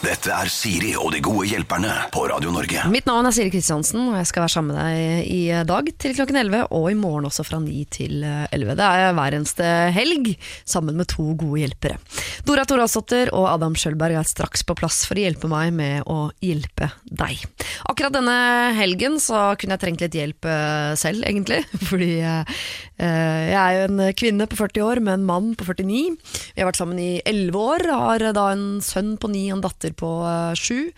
Dette er Siri og de gode hjelperne på Radio Norge. Mitt navn er Siri Kristiansen, og jeg skal være sammen med deg i dag til klokken 11, og i morgen også fra 9 til 11. Det er hver eneste helg, sammen med to gode hjelpere. Dora Toralsdottir og Adam Schjølberg er straks på plass for å hjelpe meg med å hjelpe deg. Akkurat denne helgen så kunne jeg trengt litt hjelp eh, selv, egentlig. Fordi eh, jeg er jo en kvinne på 40 år med en mann på 49. Vi har vært sammen i 11 år, har da en sønn på 9 og en datter på eh, sju.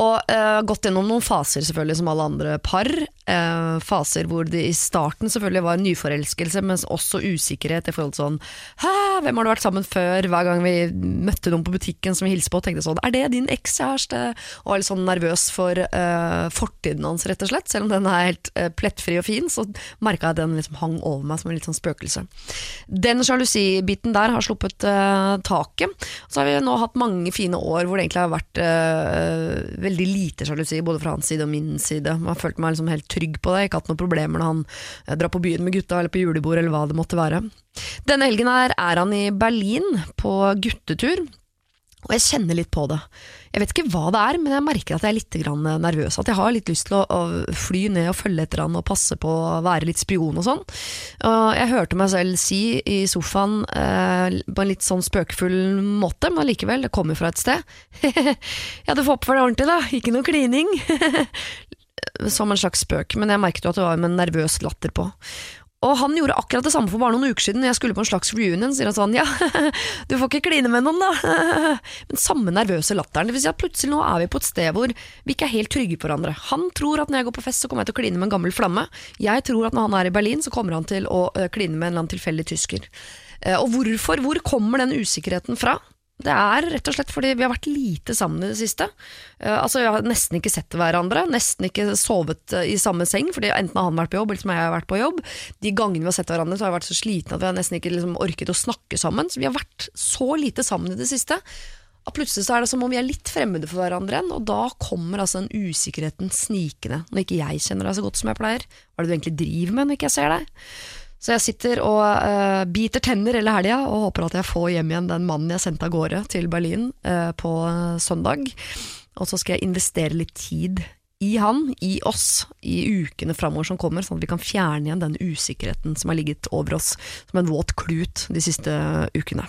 Og uh, gått gjennom noen faser, selvfølgelig, som alle andre par. Uh, faser hvor det i starten selvfølgelig var nyforelskelse, men også usikkerhet i forhold til sånn Hæ, hvem har du vært sammen før? Hver gang vi møtte noen på butikken som vi hilste på, tenkte sånn Er det din ekskjæreste? Og var litt sånn nervøs for uh, fortiden hans, rett og slett. Selv om den er helt plettfri og fin, så merka jeg at den liksom hang over meg som en litt sånn spøkelse. Den sjalusibiten der har sluppet taket. Så har vi nå hatt mange fine år hvor det egentlig har vært veldig lite sjalusi, både fra hans side og min side. Jeg har følt meg liksom helt trygg på det, ikke hatt noen problemer når han eh, drar på byen med gutta eller på julebord eller hva det måtte være. Denne helgen her er han i Berlin på guttetur. Og jeg kjenner litt på det. Jeg vet ikke hva det er, men jeg merker at jeg er litt nervøs. At jeg har litt lyst til å, fly ned og følge etter han og passe på å være litt spion og sånn. Jeg hørte meg selv si i sofaen eh, på en litt sånn spøkefull måte, men likevel, det kommer fra et sted. ja, du får oppføre deg ordentlig, da. Ikke noe klining. Som en slags spøk, men jeg merket jo at det var med en nervøs latter på. Og han gjorde akkurat det samme for bare noen uker siden. Jeg skulle på en slags reunion, sier han sånn ja, du får ikke kline med noen, da. Men samme nervøse latteren. Det vil si at plutselig nå er vi på et sted hvor vi ikke er helt trygge på hverandre. Han tror at når jeg går på fest, så kommer jeg til å kline med en gammel flamme. Jeg tror at når han er i Berlin, så kommer han til å eh, kline med en eller annen tilfeldig tysker. Eh, og hvorfor? Hvor kommer den usikkerheten fra? Det er rett og slett fordi vi har vært lite sammen i det siste. Uh, altså Vi har nesten ikke sett hverandre, nesten ikke sovet uh, i samme seng, fordi enten har han vært på jobb, eller jeg har vært på jobb. De gangene vi har sett hverandre, så har jeg vært så sliten at vi har nesten ikke liksom, orket å snakke sammen. Så vi har vært så lite sammen i det siste. Og plutselig så er det som om vi er litt fremmede for hverandre igjen, og da kommer altså den usikkerheten snikende, når ikke jeg kjenner deg så godt som jeg pleier. Hva er det du egentlig driver med når ikke jeg ser deg? Så jeg sitter og uh, biter tenner hele helga og håper at jeg får hjem igjen den mannen jeg sendte av gårde til Berlin uh, på søndag. Og så skal jeg investere litt tid i han, i oss, i ukene framover som kommer, sånn at vi kan fjerne igjen den usikkerheten som har ligget over oss som en våt klut de siste ukene.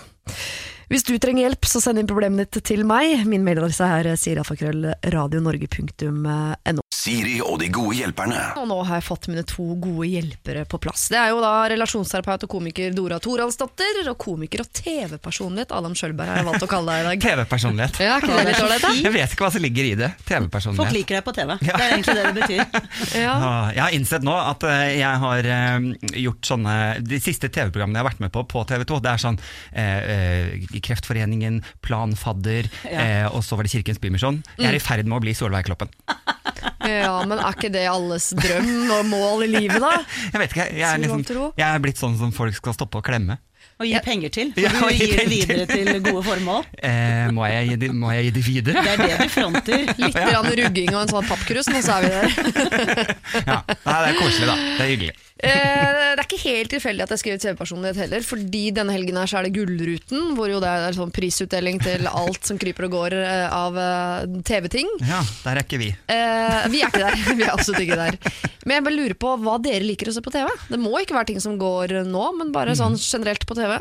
Hvis du trenger hjelp, så send inn problemet ditt til meg. Min mailadresse er sirafakkrøllradionorge.no. Siri og de gode hjelperne. Og nå har jeg fått mine to gode hjelpere på plass. Det er jo da relasjonsterapeut og komiker Dora Toralsdatter, og komiker og TV-personlighet Adam Sjølberg har jeg valgt å kalle deg i dag. TV-personlighet. Ja, ikke det litt ålreit. Jeg vet ikke hva som ligger i det. TV-personlighet. liker deg på TV. Det er egentlig det det betyr. Ja. Ah, Jeg har innsett nå at eh, jeg har eh, gjort sånne De siste TV-programmene jeg har vært med på på TV 2, det er sånn eh, eh, Kreftforeningen, Planfadder, eh, og så var det Kirkens Bymisjon. Jeg er i ferd med å bli Solveig Kloppen. ja, men er ikke det alles drøm og mål i livet, da? Jeg vet ikke, jeg er, liksom, jeg er blitt sånn som folk skal stoppe å klemme. Og gi penger til. For Ja, og du gir det videre til gode formål. Eh, må, jeg gi det, må jeg gi det videre? Det er det du fronter. Litt grann rugging og en sånn pappkrus, men så er vi der. Ja, Nei, det er koselig, da. Det er hyggelig. Eh, det er ikke helt tilfeldig at jeg skriver TV-personlighet heller, fordi denne helgen her så er det Gullruten, hvor jo det er sånn prisutdeling til alt som kryper og går eh, av eh, TV-ting. Ja, Der er ikke vi. Eh, vi er ikke der. Vi er absolutt ikke der. Men jeg bare lurer på hva dere liker å se på TV. Det må ikke være ting som går nå, men bare sånn generelt på TV.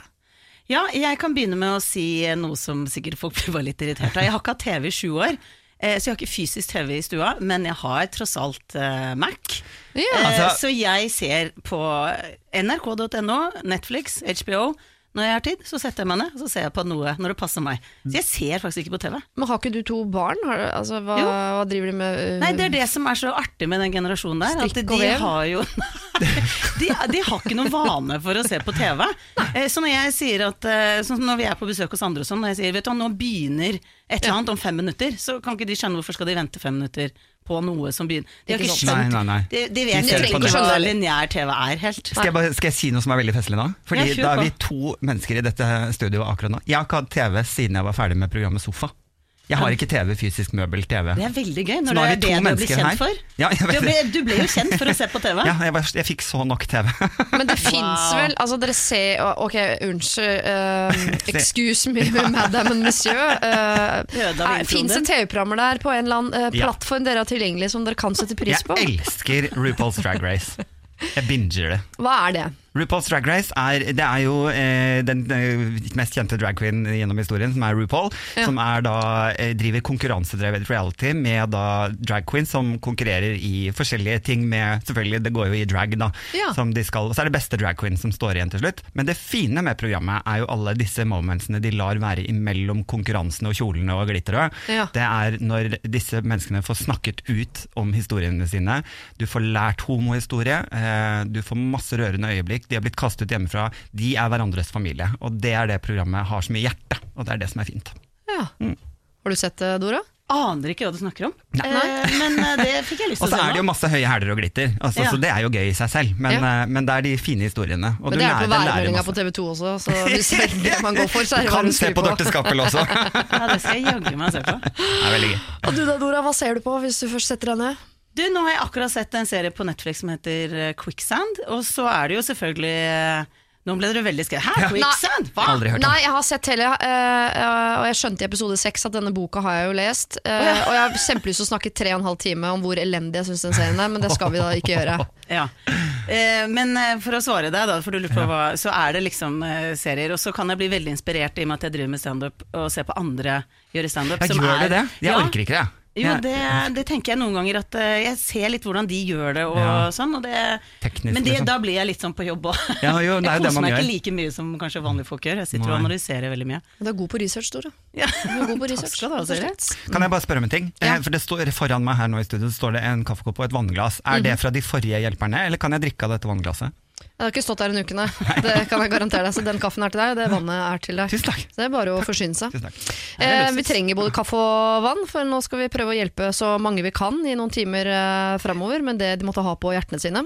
Ja, jeg kan begynne med å si noe som sikkert folk blir litt irritert av. Jeg har ikke hatt TV i sju år. eh, Så jeg har ikke fysisk TV i stua, men jeg har tross alt Mac. Ja. Eh, Altså- så jeg ser på nrk.no, Netflix, HBO. Når jeg har tid, så setter jeg meg ned og så ser jeg på noe når det passer meg. Så jeg ser faktisk ikke på TV. Men har ikke du to barn? Har, du- altså, hva, hva driver de med? uh, Nei, Det er det som er så artig med den generasjonen der. At de har jo de, de har ikke noen vane for å se på TV. Eh, Så når jeg sier at eh, Sånn som når vi er på besøk hos andre og sånn, når jeg sier vet du hva, nå begynner et eller annet om fem minutter, så kan ikke de skjønne hvorfor skal de vente fem minutter på noe som begynner De har Ikke skjønt Nei, nei, nei. De, de De vet de ikke det. hva lineær TV er helt. Skal jeg, bare, skal jeg si noe som er veldig festlig nå? Fordi Ja, Da er vi to mennesker i dette studioet akkurat nå. Jeg har ikke hatt TV siden jeg var ferdig med programmet Sofa. Jeg har ikke TV, fysisk møbel TV. Det er veldig gøy når det er det du blir kjent her. for. Ja, du, ble, du ble jo kjent for å se på TV. Ja, jeg, var, jeg fikk så nok TV. Men det fins vel Altså, dere ser Ok, unnskyld. Uh, excuse me, madam and monsieur. Uh, Fins det. TV-programmer der på en eller annen eh, Ja. plattform dere har tilgjengelig som dere kan sette pris på? Jeg elsker RuPaul's Drag Race. Jeg binger det. Hva er det? RuPaul's Drag Race er, det er jo eh, den eh, mest kjente drag queen gjennom historien, som er RuPaul. Ja. Som er da, eh, driver konkurransedrevet reality med da drag queens som konkurrerer i forskjellige ting med Selvfølgelig, det går jo i drag, da. Ja. Som de skal, så er det beste drag queen som står igjen til slutt. Men det fine med programmet er jo alle disse momentsene de lar være imellom konkurransene og kjolene og glitteret. Ja. Det er når disse menneskene får snakket ut om historiene sine. Du får lært homohistorie, eh, du får masse rørende øyeblikk. De har blitt kastet hjemmefra. De er hverandres familie. Og det er det programmet har som i hjertet, og det er det som er fint. Ja. Mm. Har du sett det, Dora? Aner ikke hva du snakker om, Nei. Eh, men eh, det fikk jeg lyst til å se Og så er det jo masse høye hæler og glitter, altså, Ja. så det er jo gøy i seg selv. Men, Ja. eh, men det er de fine historiene. Og Men du det er lærer, på værmeldinga på TV 2 også, så hvis det er det man går for, så er Du det bare kan se på Dorte Skappel også. Ja, det skal jeg jaggu meg se på. Det er veldig gøy. Og du da, Dora, hva ser du på hvis du først setter deg ned? Du, Nå har jeg akkurat sett en serie på Netflix som heter eh, Quicksand, og så er det jo selvfølgelig eh, Nå ble dere veldig skrevet. Hæ, Quicksand? Hva? Aldri hørt om. Nei, jeg har sett hele, uh, eh, og jeg skjønte i episode seks at denne boka har jeg jo lest. eh, Og jeg har kjempelyst til å snakke tre og en halv time om hvor elendig jeg syns den serien er, men det skal vi da ikke gjøre. Ja. Uh, men for å svare deg, da, for du lurer på hva, så er det liksom serier. Og så kan jeg bli veldig inspirert i og med at jeg driver med standup og ser på andre gjøre standup. Jeg gjør er- det det? Jeg Ja. orker ikke det. Jo, det, det tenker jeg noen ganger at eh, jeg ser litt hvordan de gjør det og Ja. sånn. Og det, Teknisk, men det, liksom. da blir jeg litt sånn på jobb òg. Ja, jo, jeg koser man meg gjør. ikke like mye som kanskje vanlige folk gjør. Jeg sitter og analyserer veldig mye. Du er god på research, Tore. Ja. Du er god på Takk skal du ha, rett og Siri. slett. Kan jeg bare spørre om en ting? Ja. Eh, For det står Foran meg her nå i studio står det en kaffekopp og et vannglass. Er Mhm. det fra de forrige hjelperne, eller kan jeg drikke av dette vannglasset? Jeg har ikke stått her en uke, nei. Det kan jeg garantere deg. Så den kaffen er til deg, og det vannet er til deg. Tusen takk. Så det er bare å forsyne seg. Tusen takk. Eh, vi trenger både kaffe og vann, for nå skal vi prøve å hjelpe så mange vi kan i noen timer eh, framover med det de måtte ha på hjertene sine.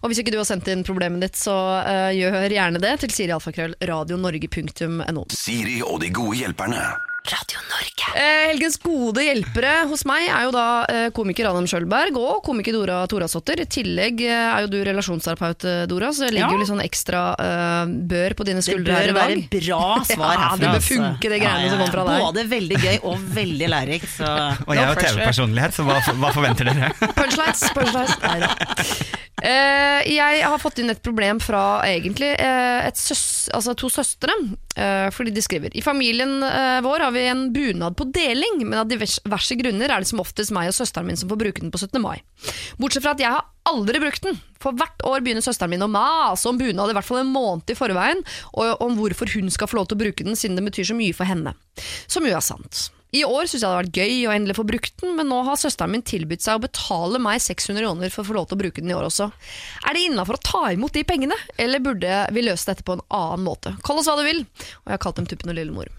Og hvis ikke du har sendt inn problemet ditt, så eh, gjør gjerne det til Siri Alfakrøll, radionorge.no. Siri og de gode hjelperne. Radio Norge. Eh, helgens gode hjelpere hos meg er jo da eh, komiker Adam Schjølberg og komiker Dora Torasdotter. I tillegg eh, er jo du relasjonsterapeut, eh, Dora, så det ligger Ja. jo litt sånn ekstra eh, bør på dine skuldre her i dag. Det bør være bra svar Ja, herfra. det bør funke, det greiene som kommer fra deg. Både veldig gøy og veldig lærerikt. Så Og jeg er jo. TV-personlighet, så hva, hva forventer dere? Punchlines, punchlines. Neida. Eh, jeg har fått inn et problem fra egentlig eh, et søs, altså to søstre. Eh, fordi de skriver I familien eh, vår har vi en bunad på deling, men av diverse grunner er det som oftest meg og søsteren min som får bruke den på 17. mai. Bortsett fra at jeg har aldri brukt den. For hvert år begynner søsteren min å mase om bunad i hvert fall en måned i forveien, og om hvorfor hun skal få lov til å bruke den siden det betyr så mye for henne. Som jo er sant. I år syns jeg det hadde vært gøy å endelig få brukt den, men nå har søsteren min tilbudt seg å betale meg 600 kroner for å få lov til å bruke den i år også. Er det innafor å ta imot de pengene, eller burde vi løse dette på en annen måte? Kall oss hva du vil. Og jeg har kalt dem Tuppen og Lillemor.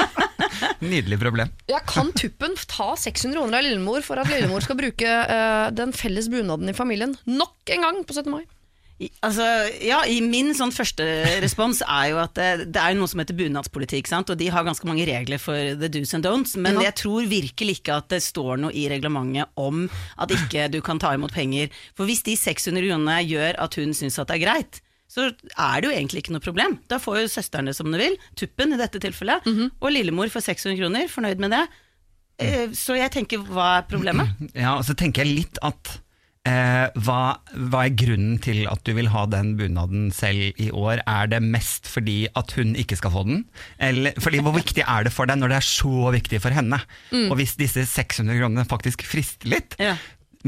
Nydelig problem. Jeg kan Tuppen ta 600 kroner av Lillemor for at Lillemor skal bruke uh, den felles bunaden i familien nok en gang på 17. mai? Altså, ja, i Min sånn første respons er jo at det, det er noe som heter bunadspolitikk, sant? og de har ganske mange regler for the do's and don'ts, men Ja. jeg tror virkelig ikke at det står noe i reglementet om at ikke du kan ta imot penger. For hvis de 600 kronene gjør at hun syns at det er greit, så er det jo egentlig ikke noe problem. Da får jo søsteren det som hun vil, Tuppen i dette tilfellet, og lillemor får 600 kroner, fornøyd med det. Eh, Så jeg tenker, hva er problemet? Ja, og så tenker jeg litt at eh, hva, hva er grunnen til at du vil ha den bunaden selv i år? Er det mest fordi at hun ikke skal få den? Eller, fordi Hvor viktig er det for deg når det er så viktig for henne? Og hvis disse 600 kronene faktisk frister litt Ja.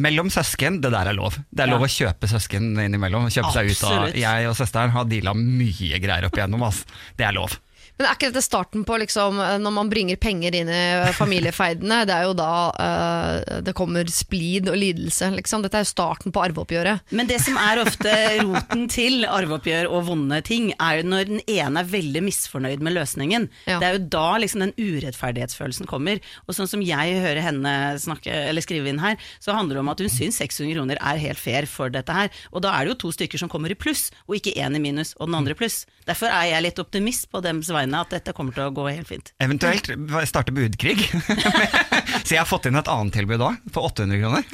Mellom søsken, det der er lov. Det er Ja. lov å kjøpe søsken innimellom. Kjøpe seg ut av Jeg og søsteren har deala mye greier opp igjennom. Altså. Det er lov. Men er ikke dette starten på liksom, eh, når man bringer penger inn i familiefeidene? Det er jo da uh, det kommer splid og lidelse. Liksom. Dette er jo starten på arveoppgjøret. Men det som er ofte roten til arveoppgjør og vonde ting, er jo når den ene er veldig misfornøyd med løsningen. Ja. Det er jo da liksom den urettferdighetsfølelsen kommer. Og sånn som jeg hører henne snakke, eller skrive inn her, så handler det om at hun syns 600 kroner er helt fair for dette her. Og da er det jo to stykker som kommer i pluss, og ikke én i minus og den andre i pluss. Derfor er jeg litt optimist på dems vegne, henne at dette kommer til å gå helt fint. Eventuelt starte budkrig. Så jeg har fått inn et annet tilbud òg, for 800 kroner.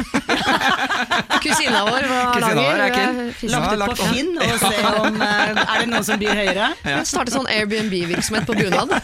Kusina vår hva Kusina vår er keen. Fy Ja, Lagt ut lagt på om. Finn og se om eh, Er det noen som byr høyere? Ja. Starte sånn Airbnb-virksomhet på bunad.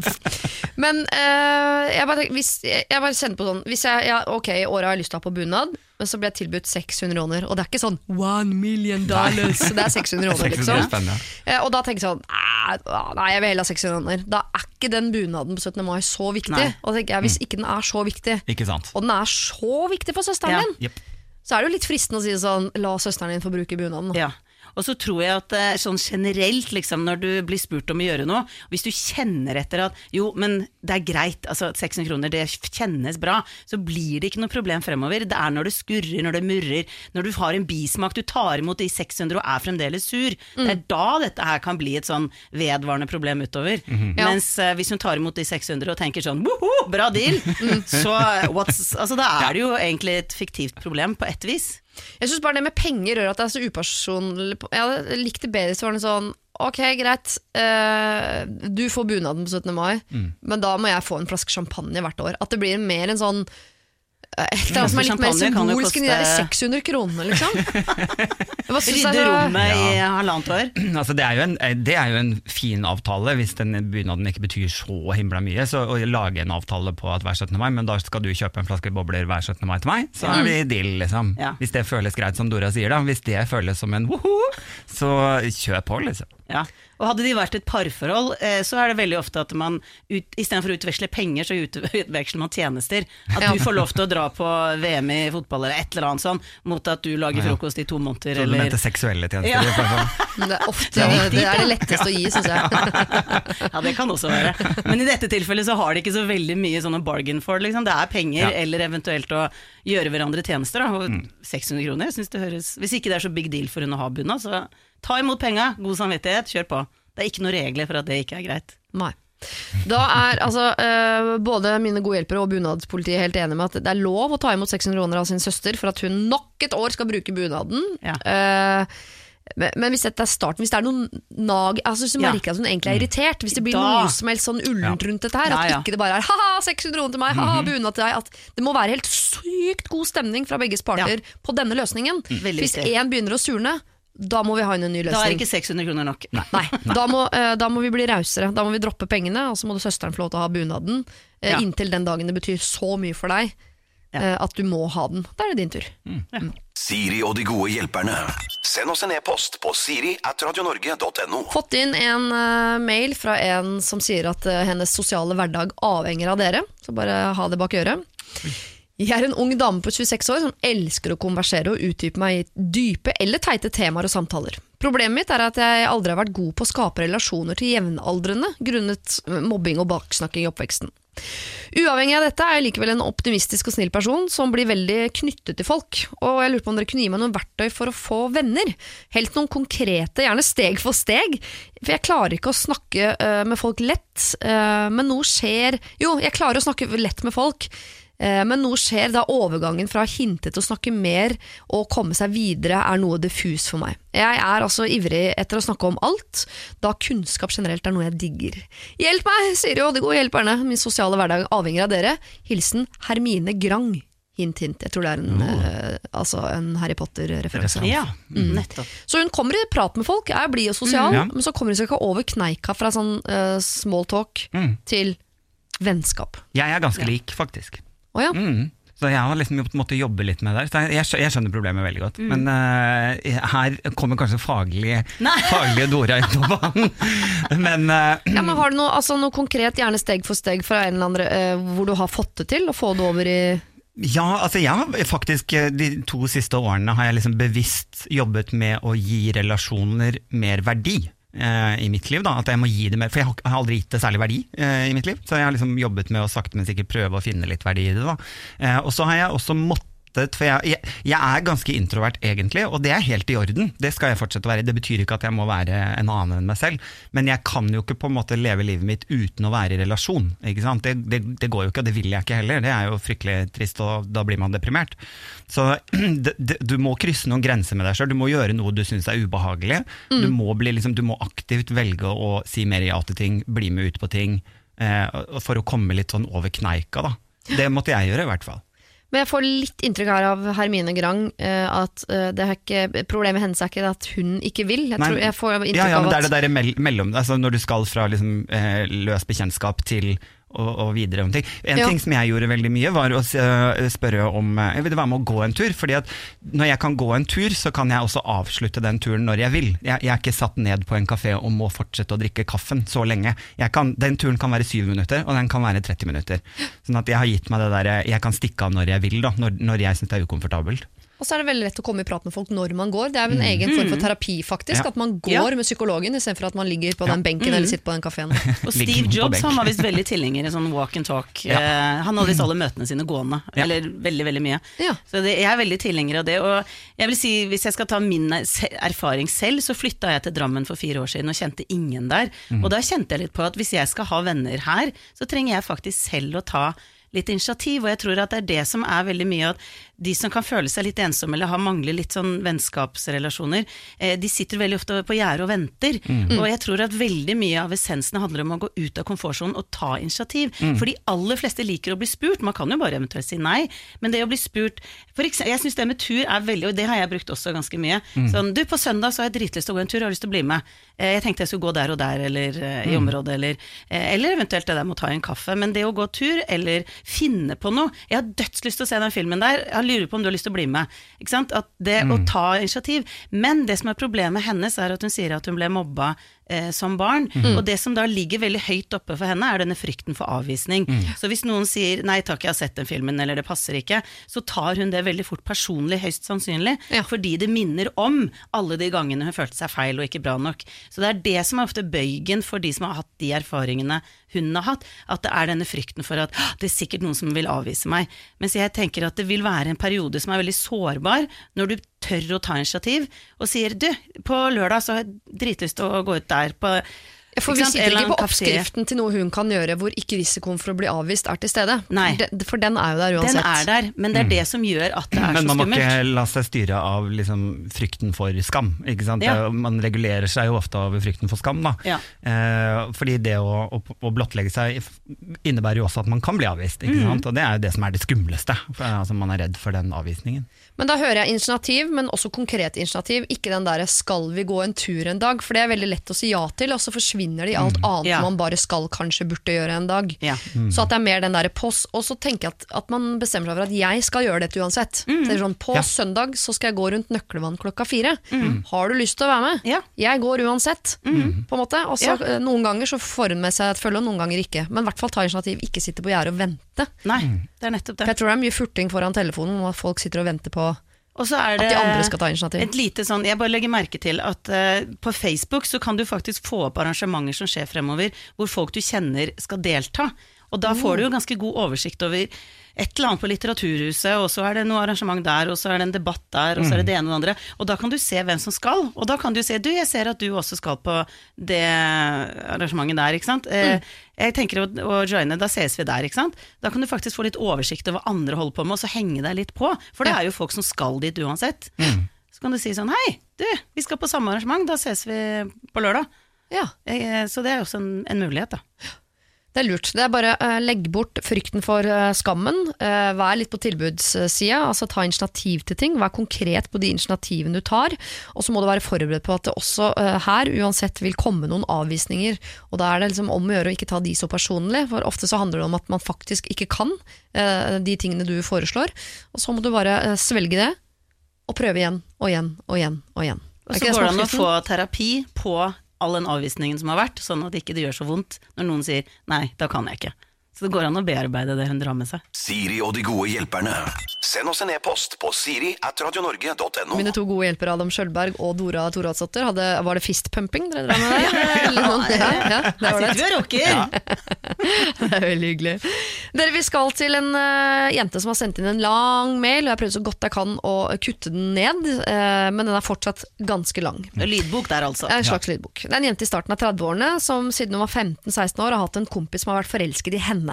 Men eh, jeg, bare, hvis, jeg bare kjenner på sånn hvis jeg, ja, Ok, i året har jeg lyst til å ha på bunad, men så ble jeg tilbudt 600 kroner. Og det er ikke sånn one million dollars, det er 600 kroner, 600 liksom. spenn. Eh, og da tenker jeg sånn "Æ, Nei, jeg vil heller ha 600 kroner. Da er ikke den bunaden på 17. mai så viktig. Nei. Og da tenker jeg, hvis ikke den er så viktig, Ikke sant? og den er så viktig for søsteren Ja. din, Jepp. Så er det jo litt fristende å si sånn La søsteren din få bruke bunaden. Ja. Og så tror jeg at eh, sånn generelt, liksom, når du blir spurt om å gjøre noe, hvis du kjenner etter at jo, men det er greit, altså 600 kroner, det kjennes bra, så blir det ikke noe problem fremover. Det er når det skurrer, når det murrer, når du har en bismak, du tar imot de 600 og er fremdeles sur. Det er da dette her kan bli et sånn vedvarende problem utover. Ja. Mens uh, hvis hun tar imot de 600 og tenker sånn woho, bra deal, så what's, altså, da er det jo egentlig et fiktivt problem på ett vis. Jeg syns bare det med penger gjør at det er så upersonlig. Jeg hadde likt det bedre hvis det var noe sånn Ok, greit, eh, du får bunaden på 17. mai, men da må jeg få en flaske champagne hvert år. At det blir mer en sånn et eller annet som er litt mer symbolsk enn de der 600 kronene, liksom. Rydde rommet i halvannet år. Altså, det, er jo en, det er jo en fin avtale, hvis den bunaden ikke betyr så himla mye. Så å lage en avtale på at hver 17. mai, men da skal du kjøpe en flaske bobler hver 17. mai til meg, så er vi deal, liksom. Ja. Hvis det føles greit, som Dora sier, da. Hvis det føles som en woho, så kjør på, liksom. Ja. Og hadde de vært et parforhold, eh, så er det veldig ofte at man ut, istedenfor å utveksle penger, så utveksler man tjenester. At du får lov til å dra på VM i fotball eller et eller annet sånn, mot at du lager frokost i to måneder Så du eller mente seksuelle tjenester? Ja. det er ofte det er det letteste å gi, syns jeg. Ja, det kan også være. Men i dette tilfellet så har de ikke så veldig mye sånne bargain for, liksom. Det er penger, Ja. eller eventuelt å gjøre hverandre tjenester, da. Og Mm. 600 kroner, jeg synes det høres Hvis ikke det er så big deal for hun å ha bunad, så ta imot penga, god samvittighet, kjør på. Det er ikke noen regler for at det ikke er greit. Nei. Da er altså eh, både mine gode hjelpere og bunadspolitiet helt enige med at det er lov å ta imot 600 kroner av sin søster for at hun nok et år skal bruke bunaden. Ja. Uh, men, men hvis dette er starten, hvis det er noen nag altså Hvis du Ja. merker at hun egentlig er irritert, hvis det blir Da- noe som helst sånn ullent rundt dette her, Ja, at ikke det bare er ha-ha, 600 kroner til meg, ha-ha, bunad til deg at Det må være helt sykt god stemning fra begges parter på denne løsningen. Veldig Hvis én begynner å surne, da må vi ha inn en ny løsning. Da er ikke 600 kroner nok. Nei, da må, eh, da må vi bli rausere. Da må vi droppe pengene, og så må du søsteren få lov til å ha bunaden. eh, Ja. Inntil den dagen det betyr så mye for deg Ja. eh, at du må ha den. Da er det din tur. Siri og de gode hjelperne. Send oss en e-post på siri at radionorge.no. Fått inn en mail fra en som sier at hennes sosiale hverdag avhenger av dere. Så bare ha det bak øret. Jeg er en ung dame på 26 år som elsker å konversere og utdype meg i dype eller teite temaer og samtaler. Problemet mitt er at jeg aldri har vært god på å skape relasjoner til jevnaldrende grunnet mobbing og baksnakking i oppveksten. Uavhengig av dette er jeg likevel en optimistisk og snill person som blir veldig knyttet til folk, og jeg lurer på om dere kunne gi meg noen verktøy for å få venner. Helt noen konkrete, gjerne steg for steg, for jeg klarer ikke å snakke eh, med folk lett, eh, men noe skjer Jo, jeg klarer å snakke lett med folk, eh, men noe skjer da overgangen fra å hinte til å snakke mer og komme seg videre er noe diffus for meg. Jeg er altså ivrig etter å snakke om alt, da kunnskap generelt er noe jeg digger. Hjelp meg, sier jo de gode hjelperne. Min sosiale hverdag avhenger av dere. Hilsen Hermine Grang. Hint, hint. Jeg tror det er en, eh, altså en Harry Potter-referanse. Ja, nettopp. Så hun kommer i prat med folk, er blid og sosial, Mm, ja. men så kommer hun seg ikke over kneika fra sånn uh, small talk Mm. til vennskap. Jeg er ganske lik, faktisk. Å ja. Mm. Så jeg har liksom måttet jobbe litt med det. der. Jeg, jeg skjønner problemet veldig godt. Men uh, her kommer kanskje faglige, Nei. faglige Dora inn på banen. Men uh, Ja, men Har du noe, altså, noe konkret, gjerne steg for steg, fra en eller annen uh, hvor du har fått det til? Å få det over i Ja, altså jeg har faktisk eh, De to siste årene har jeg liksom bevisst jobbet med å gi relasjoner mer verdi eh, i mitt liv. da, At jeg må gi det mer, For jeg har, aldri gitt det særlig verdi eh, i mitt liv. Så jeg har liksom jobbet med å sakte, men sikkert prøve å finne litt verdi i det. da. Eh, og så har jeg også måttet For jeg, jeg, jeg er ganske introvert egentlig, og det er helt i orden. Det skal jeg fortsette å være. Det betyr ikke at jeg må være en annen enn meg selv. Men jeg kan jo ikke på en måte leve livet mitt uten å være i relasjon. Det, det, det går jo ikke, og det vil jeg ikke heller. Det er jo fryktelig trist, og da blir man deprimert. Så det, du må krysse noen grenser med deg sjøl. Du må gjøre noe du syns er ubehagelig. Du, må bli, liksom, du må aktivt velge å si mer ja til ting, bli med ut på ting, eh, for å komme litt sånn over kneika. da. Det måtte jeg gjøre, i hvert fall. Men jeg får litt inntrykk her av Hermine Grang, eh, at eh, det ikke, problemet hennes er ikke at hun ikke vil. Jeg, tror, jeg får inntrykk Ja, ja, av men det er det der mellom, altså når du skal fra liksom, eh, løs bekjentskap til og, og videre om ting. En Ja. ting som jeg gjorde veldig mye, var å øh, spørre om eh, jeg ville være med å gå en tur. fordi at når jeg kan gå en tur, så kan jeg også avslutte den turen når jeg vil. Jeg, jeg er ikke satt ned på en kafé og må fortsette å drikke kaffen så lenge. Kan, den turen kan være syv minutter, og den kan være 30 minutter. Sånn at jeg har gitt meg det der, jeg kan stikke av når jeg vil, da, når, når jeg syns det er ukomfortabelt. Og så er det veldig lett å komme i prat med folk når man går. Det er jo en egen form for terapi, faktisk. Ja. At man går Ja. med psykologen istedenfor at man ligger på Ja. den benken eller sitter på den kafeen. Og Steve Jobs han var visst veldig tilhenger i sånn walk and talk. Ja. Eh, han hadde visst alle møtene sine gående, Ja. eller veldig veldig mye. Ja. Så det, jeg er veldig tilhenger av det. Og jeg vil si, Hvis jeg skal ta min er- erfaring selv, så flytta jeg til Drammen for fire år siden og kjente ingen der. Og da kjente jeg litt på at hvis jeg skal ha venner her, så trenger jeg faktisk selv å ta litt initiativ, og jeg tror at det er det som er veldig mye at de som kan føle seg litt ensomme eller har mangler litt sånn vennskapsrelasjoner, eh, de sitter veldig ofte på gjerdet og venter. Og jeg tror at veldig mye av essensen handler om å gå ut av komfortsonen og ta initiativ. For de aller fleste liker å bli spurt, man kan jo bare eventuelt si nei, men det å bli spurt for eksempel, Jeg syns det med tur er veldig, og det har jeg brukt også ganske mye. Sånn, du, på søndag så har jeg dritlyst til å gå en tur, har lyst til å bli med? Eh, Jeg tenkte jeg skulle gå der og der, eller eh, i området, eller, eh, eller eventuelt det der med å ta en kaffe. Men det å gå tur, eller finne på noe Jeg har dødslyst til å se den filmen der, jeg lurer på om du har lyst til å bli med. Ikke sant? At det å ta initiativ. Men det som er problemet hennes, er at hun sier at hun ble mobba eh, som barn. Og det som da ligger veldig høyt oppe for henne, er denne frykten for avvisning. Så hvis noen sier 'nei takk, jeg har sett den filmen', eller 'det passer ikke', så tar hun det veldig fort personlig, høyst sannsynlig. Ja. Fordi det minner om alle de gangene hun følte seg feil og ikke bra nok. Så det er det som er ofte bøygen for de som har hatt de erfaringene hun har hatt, at det er denne frykten for at det er sikkert noen som vil avvise meg. Mens jeg tenker at det vil være en periode som er veldig sårbar, når du tør å ta initiativ og sier du, på lørdag så har jeg dritlyst til å gå ut der på Ja, For vi sitter ikke på oppskriften til noe hun kan gjøre hvor ikke risikoen for å bli avvist er til stede. Nei. For den er jo der Den uansett. er der, men det er det som gjør at det er Mm. Men så man må ikke la seg styre av liksom, frykten for skam. Ikke sant? Ja. Man regulerer seg jo ofte av frykten for skam. Da. Ja. Eh, fordi det å, å, å blottlegge seg innebærer jo også at man kan bli avvist. Ikke Mm. Og det er jo det som er det skumleste. For, altså, man er redd for den avvisningen. Men da hører jeg initiativ, men også konkret initiativ. Ikke den derre 'skal vi gå en tur en dag', for det er veldig lett å si ja til, og så forsvinner det i alt annet Ja. man bare skal, kanskje burde gjøre en dag. Ja. Så at det er mer den derre pås, og så tenker jeg at, at man bestemmer seg for at jeg skal gjøre dette uansett. Så det er sånn, På Ja. søndag så skal jeg gå rundt Nøklevann klokka fire. Har du lyst til å være med? Ja. Jeg går uansett. på en måte. Og så Ja. eh, Noen ganger så får hun med seg et følge, og noen ganger ikke. Men i hvert fall ta initiativ, ikke sitte på gjerdet og vente. Nei, det er nettopp For det. jeg tror det er mye furting foran telefonen, og at folk sitter og venter på Og så er at de andre skal ta initiativ. Et lite sånn, Jeg bare legger merke til at uh, på Facebook så kan du faktisk få opp arrangementer som skjer fremover, hvor folk du kjenner skal delta. Og da får du jo ganske god oversikt over et eller annet på Litteraturhuset, og så er det noe arrangement der, og så er det en debatt der, og så er det det ene og det andre. Og da kan du se hvem som skal, og da kan du se du, jeg ser at du også skal på det arrangementet der, ikke sant. Mm. Jeg tenker å, å joine, da ses vi der, ikke sant. Da kan du faktisk få litt oversikt over hva andre holder på med, og så henge deg litt på. For det er jo folk som skal dit uansett. Så kan du si sånn Hei, du, vi skal på samme arrangement, da ses vi på lørdag. Ja, Eh, Så det er også en, en mulighet, da. Det er lurt. Det er bare uh, legg bort frykten for uh, skammen. Uh, vær litt på tilbudssida. Altså ta initiativ til ting. Vær konkret på de initiativene du tar. Og så må du være forberedt på at det også her uansett vil komme noen avvisninger. Og da er det liksom om å gjøre å ikke ta de så personlig, for ofte så handler det om at man faktisk ikke kan de tingene du foreslår. Og så må du bare svelge det, og prøve igjen og igjen og igjen og igjen. Og så går det an å få terapi på all den avvisningen som har vært, sånn at ikke det gjør så vondt når noen sier 'nei, da kan jeg ikke'. Så det går an å bearbeide det hun drar med seg. Siri og de gode hjelperne. Send oss en e-post på siri at radionorge.no. Mine to gode hjelpere Adam Skjølberg og Dora Thoraldsdottir, var det fistpumping dere drev med ja, Eller? Ja, ja, det var det. Her sitter vi og rocker! Det er veldig hyggelig. Dere, Vi skal til en uh, jente som har sendt inn en lang mail. og Jeg har prøvd så godt jeg kan å kutte den ned, uh, men den er fortsatt ganske lang. Lydbok der, altså. En slags lydbok. Det er en jente i starten av 30-årene som siden hun var 15-16 år har hatt en kompis som har vært forelsket i henne.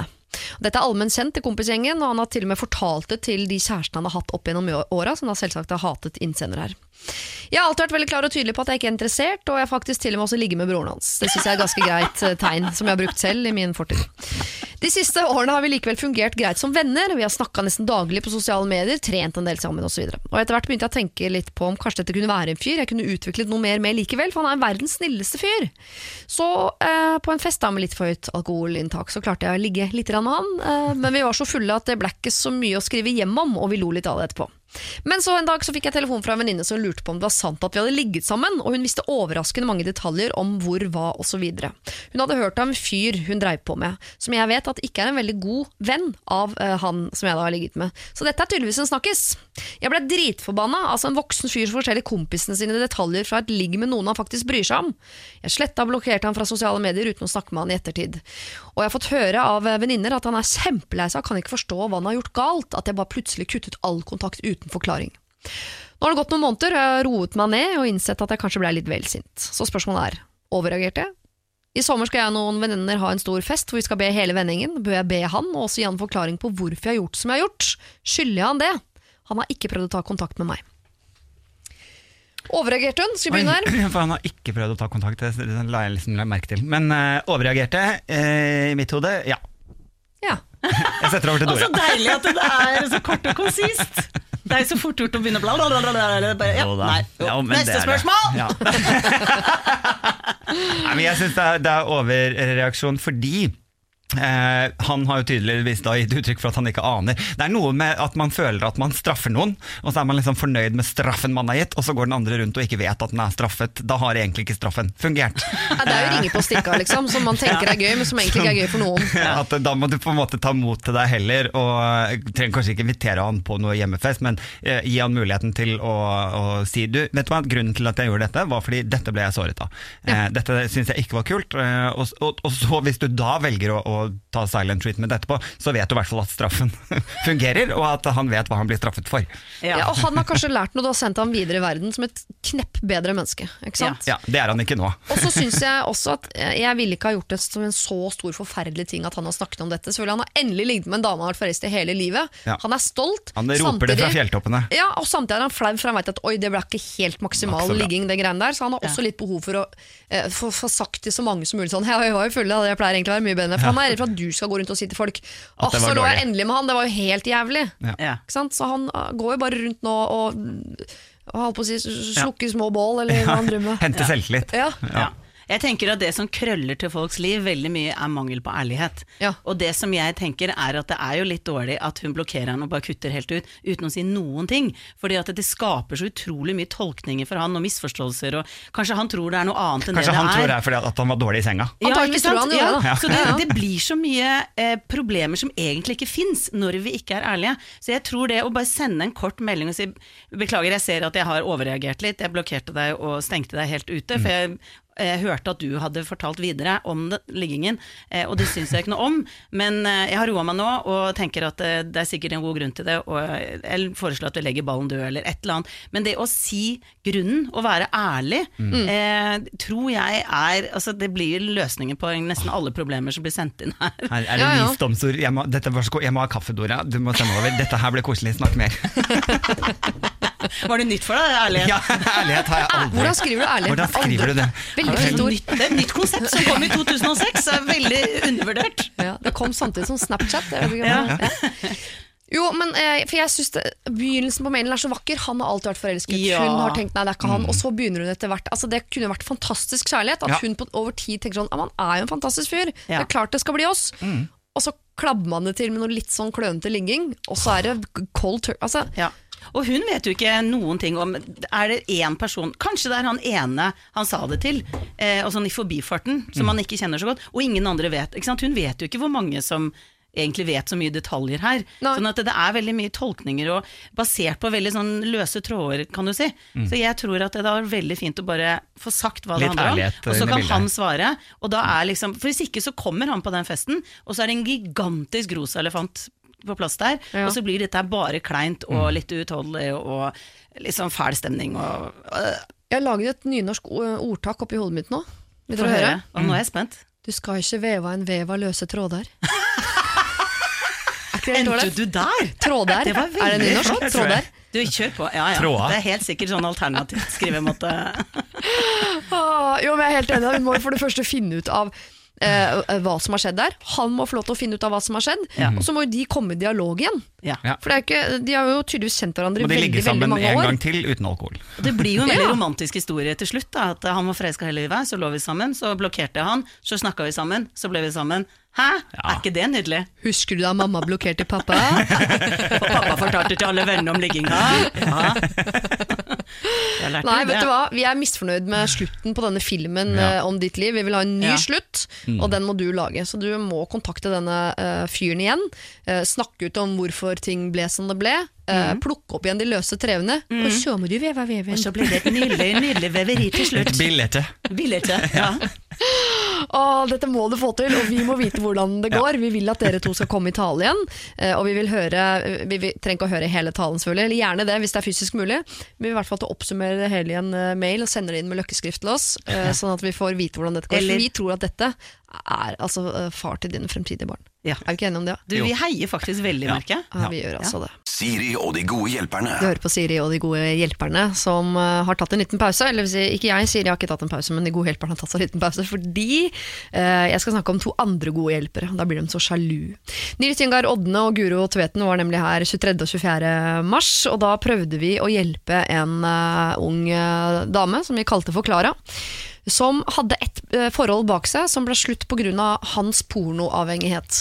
Dette er allment kjent i kompisgjengen, og han har til og med fortalt det til de kjærestene han har hatt opp gjennom åra, som da selvsagt har hatet innsender her. Jeg har alltid vært veldig klar og tydelig på at jeg ikke er interessert, og jeg faktisk til og med også ligger med broren hans. Det syns jeg er et ganske greit eh, tegn, som jeg har brukt selv i min fortid. De siste årene har vi likevel fungert greit som venner, vi har snakka nesten daglig på sosiale medier, trent en del sammen osv. Og, så og etter hvert begynte jeg å tenke litt på om kanskje dette kunne være en fyr jeg kunne utviklet noe mer med likevel, for han er verdens snilleste fyr. Så eh, på en fest da med litt for høyt alkoholinntak så klarte jeg å ligge litt med han, eh, men vi var så fulle at det ble ikke så mye å skrive hjem om, og vi lo litt av det etterpå. Men så en dag så fikk jeg telefon fra en venninne som lurte på om det var sant at vi hadde ligget sammen, og hun visste overraskende mange detaljer om hvor, hva osv. Hun hadde hørt av en fyr hun dreiv på med, som jeg vet at ikke er en veldig god venn av uh, han som jeg da har ligget med. Så dette er tydeligvis en snakkis. Jeg ble dritforbanna, altså en voksen fyr som forteller kompisene sine detaljer fra et ligg med noen han faktisk bryr seg om. Jeg sletta og blokkerte han fra sosiale medier uten å snakke med han i ettertid. Og jeg har fått høre av venninner at han er kjempelei seg og kan ikke forstå hva han har gjort galt, at jeg bare plutselig kuttet all kontakt uten forklaring. Nå har det gått noen måneder, og jeg har roet meg ned og innsett at jeg kanskje ble litt vel sint. Så spørsmålet er overreagerte jeg? I sommer skal jeg og noen venninner ha en stor fest hvor vi skal be hele vendingen. Bør jeg be han, og også gi han en forklaring på hvorfor jeg har gjort som jeg har gjort? Skylder jeg han det? Han har ikke prøvd å ta kontakt med meg. Overreagerte hun? Skal vi begynne her? For han har ikke prøvd å ta kontakt, det la jeg liksom merke til. Men uh, overreagerte, uh, i mitt hode, ja. Ja. Jeg setter over til Og så deilig at det er så kort og konsist. Det er så fort gjort å begynne bla, bla, bla, bla, bla. Ja, nei. Jo. Ja, men det Neste det. spørsmål! Ja. Nei, men jeg syns det, det er overreaksjon fordi Eh, han har jo tydeligvis da gitt uttrykk for at han ikke aner. Det er noe med at man føler at man straffer noen, og så er man liksom fornøyd med straffen man har gitt, og så går den andre rundt og ikke vet at den er straffet. Da har egentlig ikke straffen fungert. Ja, det er jo ringe på stikka, liksom, som man tenker er gøy, men som egentlig ikke er gøy for noen. At Da må du på en måte ta mot til deg heller, og trenger kanskje ikke invitere han på noe hjemmefest, men eh, gi han muligheten til å, å si du, vet du hva, grunnen til at jeg gjorde dette, var fordi dette ble jeg såret av. Eh, dette syns jeg ikke var kult, eh, og, og, og så hvis du da velger å, ta silent treatment etterpå, så vet du i hvert fall at straffen fungerer, og at han vet hva han blir straffet for. Ja. og han har kanskje lært noe og sendt ham videre i verden som et knepp bedre menneske. Ikke sant? Ja, Det er han ikke nå. Og så syns jeg også at eh, jeg ville ikke ha gjort det som en så stor forferdelig ting at han har snakket om dette. Selvfølgelig Han har endelig ligget med en dame han har vært forelsket i hele livet. Ja. Han er stolt. Han roper det fra fjelltoppene. Ja, og samtidig er han flau, for han vet at oi, det ble ikke helt maksimal ligging, det greiene der. Så han har også litt behov for å eh, få, få sagt til så mange som mulig sånn jeg var jo full, jeg pleier egentlig å være mye bedre. For han er redd for at du skal gå rundt og si til folk Å, det så lå jeg endelig med han, det var jo helt jævlig. Ja. Ikke sant? Så han uh, går jo bare rundt nå og, og holdt på å si slukker små bål, eller hva han drømmer. Hente selvtillit. Ja. Ja. Jeg tenker at Det som krøller til folks liv, veldig mye er mangel på ærlighet. Ja. Og det som jeg tenker er at det er jo litt dårlig at hun blokkerer han og bare kutter helt ut uten å si noen ting. Fordi at det skaper så utrolig mye tolkninger for han og misforståelser. Og kanskje han tror det er noe annet enn Kanskje det han det er. tror det er fordi at han var dårlig i senga. Ja, ikke sant? han da. Ja, Så det, Ja, ja. det blir så mye eh, problemer som egentlig ikke fins når vi ikke er ærlige. Så jeg tror det å bare sende en kort melding og si beklager, jeg ser at jeg har overreagert litt, jeg blokkerte deg og stengte deg helt ute, for jeg eh, hørte at du hadde fortalt videre om det, liggingen, eh, og det syns jeg ikke noe om. Men eh, jeg har roa meg nå og tenker at eh, det er sikkert en god grunn til det, og jeg foreslår at vi legger ballen død eller et eller annet. Men det å si grunnen, og være ærlig, eh, tror jeg er altså Det blir løsningen på nesten alle problemer som blir sendt inn her. Her er det Ja, ja. visdomsord. Jeg må, dette jeg må ha kaffe, Dora. Du må sende over. Dette her ble koselig. Snakk mer. Var det nytt for deg, ærlighet? Ja, ærlighet har jeg aldri. Hvordan skriver du ærlighet? Hvordan skriver du det? Veldig fint ord. nytt, det er et nytt konsept som kom i 2006, det er veldig undervurdert. Ja, det kom samtidig som Snapchat. Ja. Jo, men eh, for jeg synes det, Begynnelsen på mailen er så vakker. Han har alltid vært forelsket. Ja. Hun har tenkt nei, det er ikke han. Og så begynner hun etter hvert. Altså, det kunne vært fantastisk kjærlighet. At Ja. hun på, over tid tenker sånn Han er jo en fantastisk fyr. Det er klart det skal bli oss. Og så klabber man det til med noe litt sånn klønete ligging, og så er det cold turkey. Altså, Ja. Og hun vet jo ikke noen ting om Er det én person Kanskje det er han ene han sa det til, eh, og sånn i forbifarten, som han ikke kjenner så godt, og ingen andre vet. Ikke sant? Hun vet jo ikke hvor mange som egentlig vet så mye detaljer her. Nei. Sånn at det er veldig mye tolkninger, og basert på veldig sånn løse tråder, kan du si. Så jeg tror at det er veldig fint å bare få sagt hva det handler om, og så kan han svare. Og da er liksom, for hvis ikke så kommer han på den festen, og så er det en gigantisk rosa elefant på plass der, Ja. og så blir dette bare kleint og litt uutholdelig og litt sånn fæl stemning og øh, Jeg har laget et nynorsk ordtak oppi hodet mitt nå. Vil dere høre. Og nå er jeg spent. Du skal ikke veve en vev av løse tråder. er Endte du der? Tråder? Det var Er det nynorsk? Tråder? Du, kjør på. Ja, ja. Det er helt sikkert sånn alternativt skrivemåte. Ah, jo, men jeg er helt enig. Vi må for det første finne ut av eh, hva som har skjedd der. Han må få lov til å finne ut av hva som har skjedd, Ja. og så må jo de komme i dialog igjen. Ja. For det er ikke, De har jo tydeligvis kjent hverandre i Må de veldig ligge veldig sammen mange en år. gang til uten alkohol. Og Det blir jo en veldig Ja. romantisk historie til slutt. da At Han var forelska hele livet, så lå vi sammen. Så blokkerte jeg han, så snakka vi sammen, så ble vi sammen. Hæ? Ja. Er ikke det nydelig? Husker du da mamma blokkerte pappa? Og pappa fortalte til alle vennene om ligginga. Ja. Nei, vet du hva? Vi er misfornøyd med slutten på denne filmen Ja. eh, om ditt liv. Vi vil ha en ny Ja. slutt, og den må du lage. Så du må kontakte denne uh, fyren igjen. Uh, snakke ut om hvorfor ting ble som det ble. Mm. Plukke opp igjen de løse trevene. Og så må du veve Og så blir det et nydelig, nydelig veveri til slutt. Billete. Billete, Ja. Å, dette må du få til, og vi må vite hvordan det går. Vi vil at dere to skal komme i tale igjen, eh, og vi vil høre Vi trenger ikke å høre hele talen, selvfølgelig, eller gjerne det hvis det er fysisk mulig. Men vi vil i hvert fall oppsummere det hele i en eh, mail og sende det inn med løkkeskrift til oss, eh, sånn at vi får vite hvordan dette går. Eller- For vi tror at dette er altså far til dine fremtidige barn. Ja. Er vi ikke enige om det? Du, vi heier faktisk veldig, merker jeg. Ja, vi gjør altså det. Siri og de gode hjelperne. Du hører på Siri og de gode hjelperne som eh, har tatt en liten pause. Eller si, ikke jeg, Siri har ikke tatt en pause, men de gode hjelperne har tatt seg en liten pause. Fordi eh, jeg skal snakke om to andre gode hjelpere. Da blir de så sjalu. Nils Ingar Odne og Guro Tveten var nemlig her 23. og 24. mars. Og da prøvde vi å hjelpe en uh, ung uh, dame som vi kalte for Klara. Som hadde et eh, forhold bak seg som ble slutt pga. hans pornoavhengighet.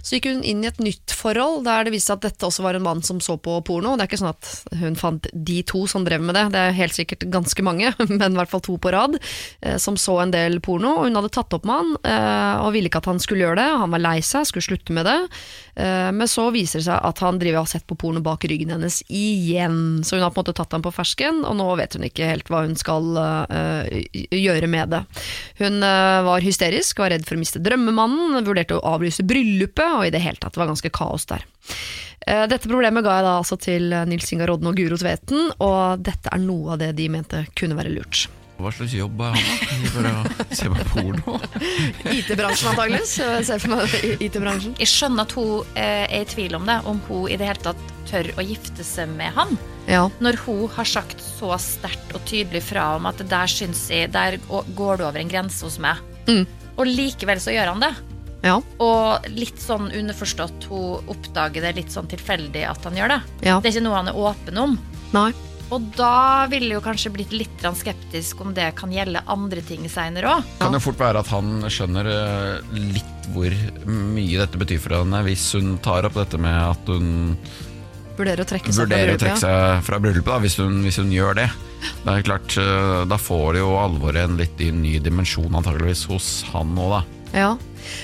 Så gikk hun inn i et nytt forhold der det viste seg at dette også var en mann som så på porno. Det er ikke sånn at hun fant de to som drev med det, det er helt sikkert ganske mange, men i hvert fall to på rad, eh, som så en del porno. Hun hadde tatt opp med han eh, og ville ikke at han skulle gjøre det. Han var lei seg, skulle slutte med det. Men så viser det seg at han driver og har sett på porno bak ryggen hennes igjen. Så hun har på en måte tatt ham på fersken, og nå vet hun ikke helt hva hun skal gjøre med det. Hun eh, var hysterisk, var redd for å miste drømmemannen, vurderte å avlyse bryllupet, og i det hele tatt det var ganske kaos der. Eh, Dette problemet ga jeg da altså til Nils Ingar Rodden og Guro Tveten, og dette er noe av det de mente kunne være lurt. Hva slags jobb er han da? For å se på porno? IT-bransjen antakeligvis. Ser for meg IT-bransjen. Jeg skjønner at hun eh, er i tvil om det, om hun i det hele tatt tør å gifte seg med han. Ja. Når hun har sagt så sterkt og tydelig fra om at der syns jeg, der går det over en grense hos meg. Mm. Og likevel så gjør han det. Ja. Og litt sånn underforstått, hun oppdager det litt sånn tilfeldig at han gjør det. ja. Det er ikke noe han er åpen om. Nei. Og da ville jo kanskje blitt litt skeptisk om det kan gjelde andre ting seinere òg. Kan jo fort være at han skjønner eh, litt hvor mye dette betyr for henne, hvis hun tar opp dette med at hun Vurderer å trekke seg vurderer å fra trekke Å trekke seg fra bryllupet, da, hvis, hun, hvis hun gjør det. Det er klart, eh, Da får jo alvoret en litt ny dimensjon antageligvis hos han nå, da. Ja.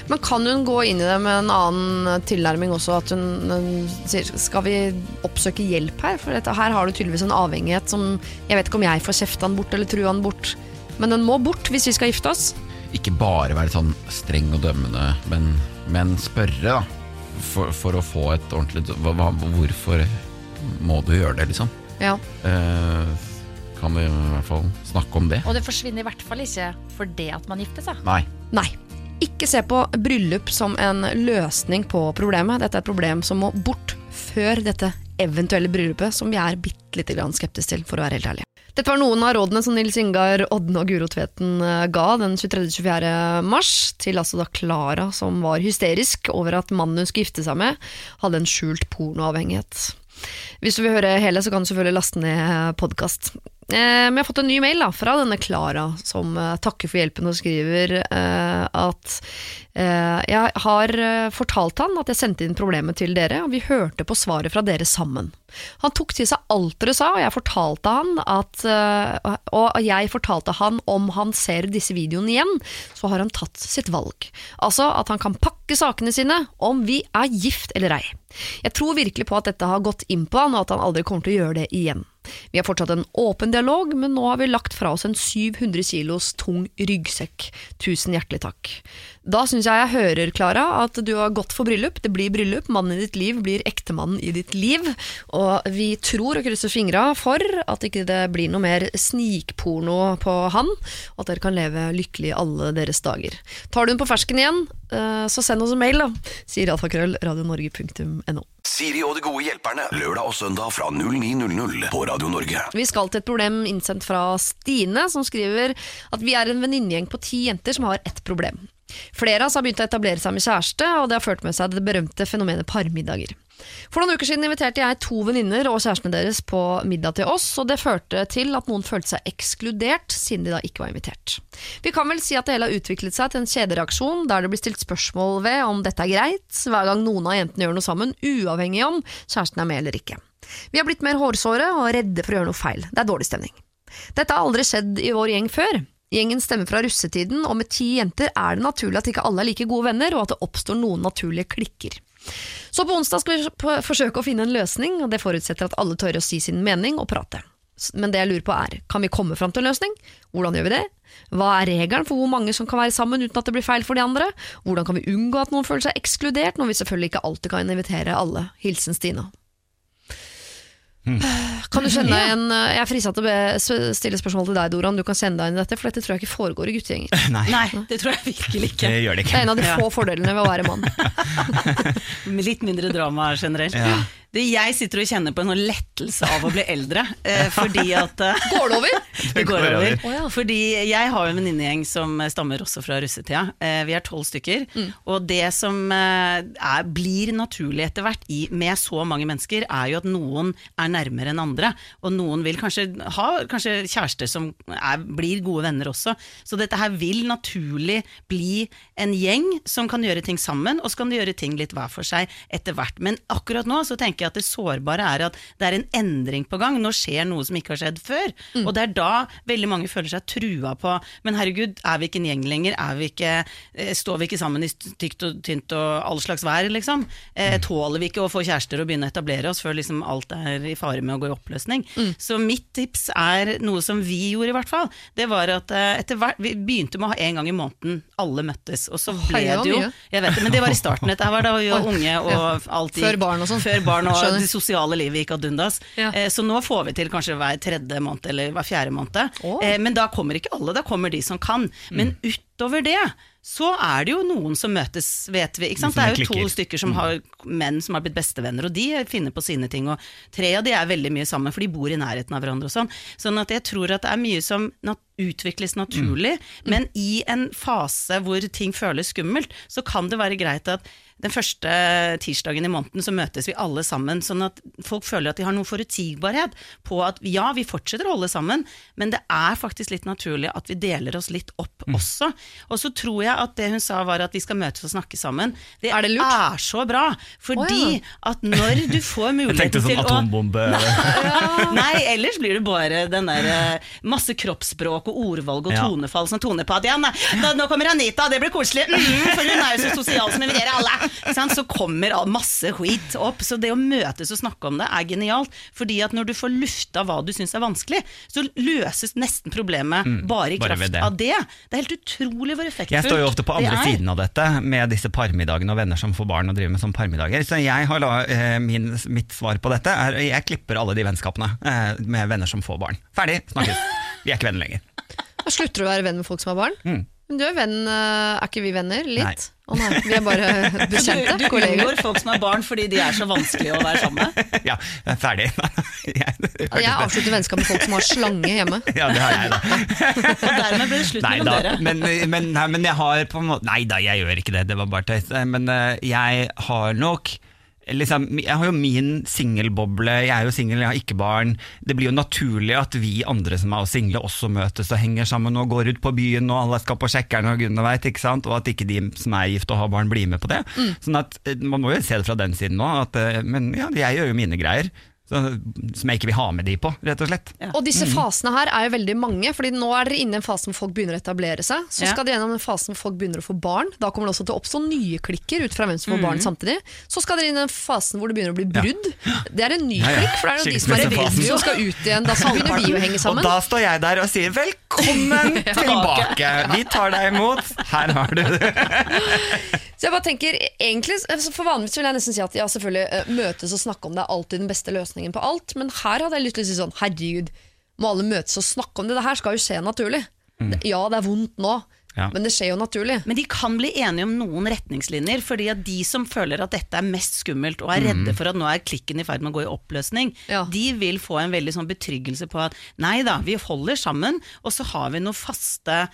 Men kan hun gå inn i det med en annen tilnærming også? At hun hun sier skal vi oppsøke hjelp her? For dette, her har du tydeligvis en avhengighet som Jeg vet ikke om jeg får kjefte han bort eller true han bort, men den må bort hvis vi skal gifte oss. Ikke bare være sånn streng og dømmende, men, men spørre, da. For, for å få et ordentlig hva, Hvorfor må du gjøre det, liksom? Ja. Eh, kan vi i hvert fall snakke om det? Og det forsvinner i hvert fall ikke for det at man gifter seg. Nei. Nei. Ikke se på bryllup som en løsning på problemet. Dette er et problem som må bort før dette eventuelle bryllupet, som vi er bitte lite grann skeptiske til, for å være helt ærlig. Dette var noen av rådene som Nils Ingar, Odne og Guro Tveten eh, ga den 23.-24. mars, til altså da Klara, som var hysterisk over at mannen hun skulle gifte seg med, hadde en skjult pornoavhengighet. Hvis du vil høre hele, så kan du selvfølgelig laste ned podkast. Eh, men jeg har fått en ny mail da, fra denne Klara, som eh, takker for hjelpen og skriver eh, at eh, jeg har eh, fortalt han at jeg sendte inn problemet til dere, og vi hørte på svaret fra dere sammen. Han tok til seg alt dere sa, og jeg fortalte han at eh, Og jeg fortalte han om han ser disse videoene igjen, så har han tatt sitt valg. Altså at han kan pakke sakene sine om vi er gift eller ei. Jeg tror virkelig på at dette har gått inn på han, og at han aldri kommer til å gjøre det igjen. Vi har fortsatt en åpen dialog, men nå har vi lagt fra oss en 700 kilos tung ryggsekk. Tusen hjertelig takk. Da syns jeg jeg hører, Klara, at du har gått for bryllup. Det blir bryllup, mannen i ditt liv blir ektemannen i ditt liv. Og vi tror og krysser fingra for at ikke det blir noe mer snikporno på han, og at dere kan leve lykkelig alle deres dager. Tar du den på fersken igjen, eh, så send oss en mail, da, sier alfakrøll radionorge.no. Siri og de gode hjelperne. Lørdag og søndag fra 09.00 på Radio Norge. Vi skal til et problem innsendt fra Stine, som skriver at vi er en venninnegjeng på ti jenter som har ett problem. Flere av oss har begynt å etablere seg med kjæreste, og det har ført med seg det berømte fenomenet parmiddager. For noen uker siden inviterte jeg to venninner og kjærestene deres på middag til oss, og det førte til at noen følte seg ekskludert, siden de da ikke var invitert. Vi kan vel si at det hele har utviklet seg til en kjedereaksjon, der det blir stilt spørsmål ved om dette er greit, hver gang noen av jentene gjør noe sammen, uavhengig om kjæresten er med eller ikke. Vi har blitt mer hårsåre og redde for å gjøre noe feil. Det er dårlig stemning. Dette har aldri skjedd i vår gjeng før. Gjengen stemmer fra russetiden, og med ti jenter er det naturlig at ikke alle er like gode venner, og at det oppstår noen naturlige klikker. Så på onsdag skal vi forsøke å finne en løsning, og det forutsetter at alle tør å si sin mening og prate. Men det jeg lurer på er, kan vi komme fram til en løsning? Hvordan gjør vi det? Hva er regelen for hvor mange som kan være sammen uten at det blir feil for de andre? Hvordan kan vi unngå at noen føler seg ekskludert, når vi selvfølgelig ikke alltid kan invitere alle? Hilsen Stina. Kan du kjenne deg igjen Jeg er frista til å stille spørsmål til deg, Doran. du kan kjenne deg inn i dette, for dette tror jeg ikke foregår i guttegjenger. Nei, Nei, det tror jeg virkelig ikke. det gjør det Det er en av de Ja. få fordelene ved å være mann. Med litt mindre drama generelt. Ja. Det, jeg sitter og kjenner på en sånn lettelse av å bli eldre, eh, fordi at Går det over? det går over. Ja. Fordi jeg har en venninnegjeng som stammer også fra russetida. Eh, Vi er tolv stykker. Mm. Og det som eh, er, blir naturlig etter hvert i, med så mange mennesker, er jo at noen er nærmere enn andre. Og noen vil kanskje ha kanskje kjærester som er, blir gode venner også. Så dette her vil naturlig bli en gjeng som kan gjøre ting sammen, og så kan de gjøre ting litt hver for seg etter hvert. Men akkurat nå så tenker jeg at det sårbare er at det er en endring på gang. Nå skjer noe som ikke har skjedd før. Og det er da veldig mange føler seg trua på Men herregud, er vi ikke en gjeng lenger? Er vi ikke, eh, står vi ikke sammen i tykt og tynt og all slags vær, liksom? Eh, tåler vi ikke å få kjærester og begynne å etablere oss før liksom alt er i fare med å gå i oppløsning? Så mitt tips er noe som vi gjorde, i hvert fall. Det var at eh, etter hvert Vi begynte med å ha en gang i måneden alle møttes, og så ble det jo. Jeg vet det, men det var i starten. Dette var da vi var unge og alltid, alt gikk Før barn og sånn. Før barn og Skjønner. det sosiale livet gikk ad undas. Ja. Eh, Så nå får vi til kanskje hver tredje måned eller hver fjerde måned. Oh. Eh, Men da kommer ikke alle, da kommer de som kan. Men utover det så er det jo noen som møtes, vet vi. Det er jo to stykker som har menn som har blitt bestevenner, og de finner på sine ting. Og tre av de er veldig mye sammen, for de bor i nærheten av hverandre og sånn. Sånn at jeg tror at det er mye som nat utvikles naturlig, men i en fase hvor ting føles skummelt, så kan det være greit at den første tirsdagen i måneden så møtes vi alle sammen, sånn at folk føler at de har noe forutsigbarhet på at ja, vi fortsetter å holde sammen, men det er faktisk litt naturlig at vi deler oss litt opp også. Og så tror jeg at det hun sa var at vi skal møtes og snakke sammen. Det Er det lurt? er så bra, fordi oh, ja. at når du får Jeg muligheten tenkte sånn til å atombombe Nei, ellers blir det bare den der eh, masse kroppsspråk og ordvalg og Ja. tonefall som toner på at ja, nå kommer Anita, det blir koselig, mm, for hun er jo så sosial som inviterer alle. Så kommer masse skit opp. Så det å møtes og snakke om det er genialt. Fordi at når du får lufta hva du syns er vanskelig, så løses nesten problemet bare i Mm, bare kraft det. av det. Det er helt utrolig hvor effektfullt Jeg står jo ofte på andre siden av dette, med disse parmiddagene og venner som får barn og driver med sånne parmiddager. Så jeg har la, eh, min, mitt svar på dette er jeg klipper alle de vennskapene eh, med venner som får barn. Ferdig, snakkes. Vi er ikke venner lenger. Da slutter du å være venn med folk som har barn? Mm. Men du er venn, eh, er ikke vi venner? Litt? Nei. Å nei, vi er bare bekjente, Du, du kolleger. unngår folk som har barn fordi de er så vanskelige å være sammen med. Ja, ferdig. Jeg, Jeg avslutter vennskap med folk som har slange hjemme. ja, det har jeg, da. Og dermed ble det slutt med mellom dere. men, men, nei, men jeg har på en måte Nei da, jeg gjør ikke det, det var bare tøys. Men eh, jeg har nok liksom, Jeg har jo min singelboble, jeg er jo singel, jeg har ikke barn. Det blir jo naturlig at vi andre som er single også møtes og henger sammen og går ut på byen og alle skal på sjekkeren og gudene veit, ikke sant. Og at ikke de som er gift og har barn blir med på det. Sånn at eh, Man må jo se det fra den siden òg, men ja, jeg gjør jo mine greier. Så, som jeg ikke vil ha med de på, rett og slett. Og disse fasene her er jo veldig mange, Fordi nå er dere inne i en fase hvor folk begynner å etablere seg. Så Ja. skal dere gjennom en fase hvor folk begynner å få barn. Da kommer det også til å oppstå nye klikker ut fra hvem som får barn samtidig. Så skal dere inn i den fasen hvor det begynner å bli brudd. Det er en ny Ja, ja. klikk, for det er jo de som er i rebelser som skal ut igjen. Da så begynner vi å henge sammen. Og da står jeg der og sier 'velkommen tilbake', vi tar deg imot, her har du det. Så jeg bare tenker, egentlig, altså For vanligvis vil jeg nesten si at ja, selvfølgelig eh, møtes og snakke om det er alltid den beste løsningen på alt, men her hadde jeg lyst til å si sånn herregud, må alle møtes og snakke om det? Det her skal jo skje naturlig. Mm. Ja, det er vondt nå, Ja. men det skjer jo naturlig. Men de kan bli enige om noen retningslinjer, fordi at de som føler at dette er mest skummelt og er redde for at nå er klikken i ferd med å gå i oppløsning, Ja. de vil få en veldig sånn betryggelse på at nei da, vi holder sammen, og så har vi noen faste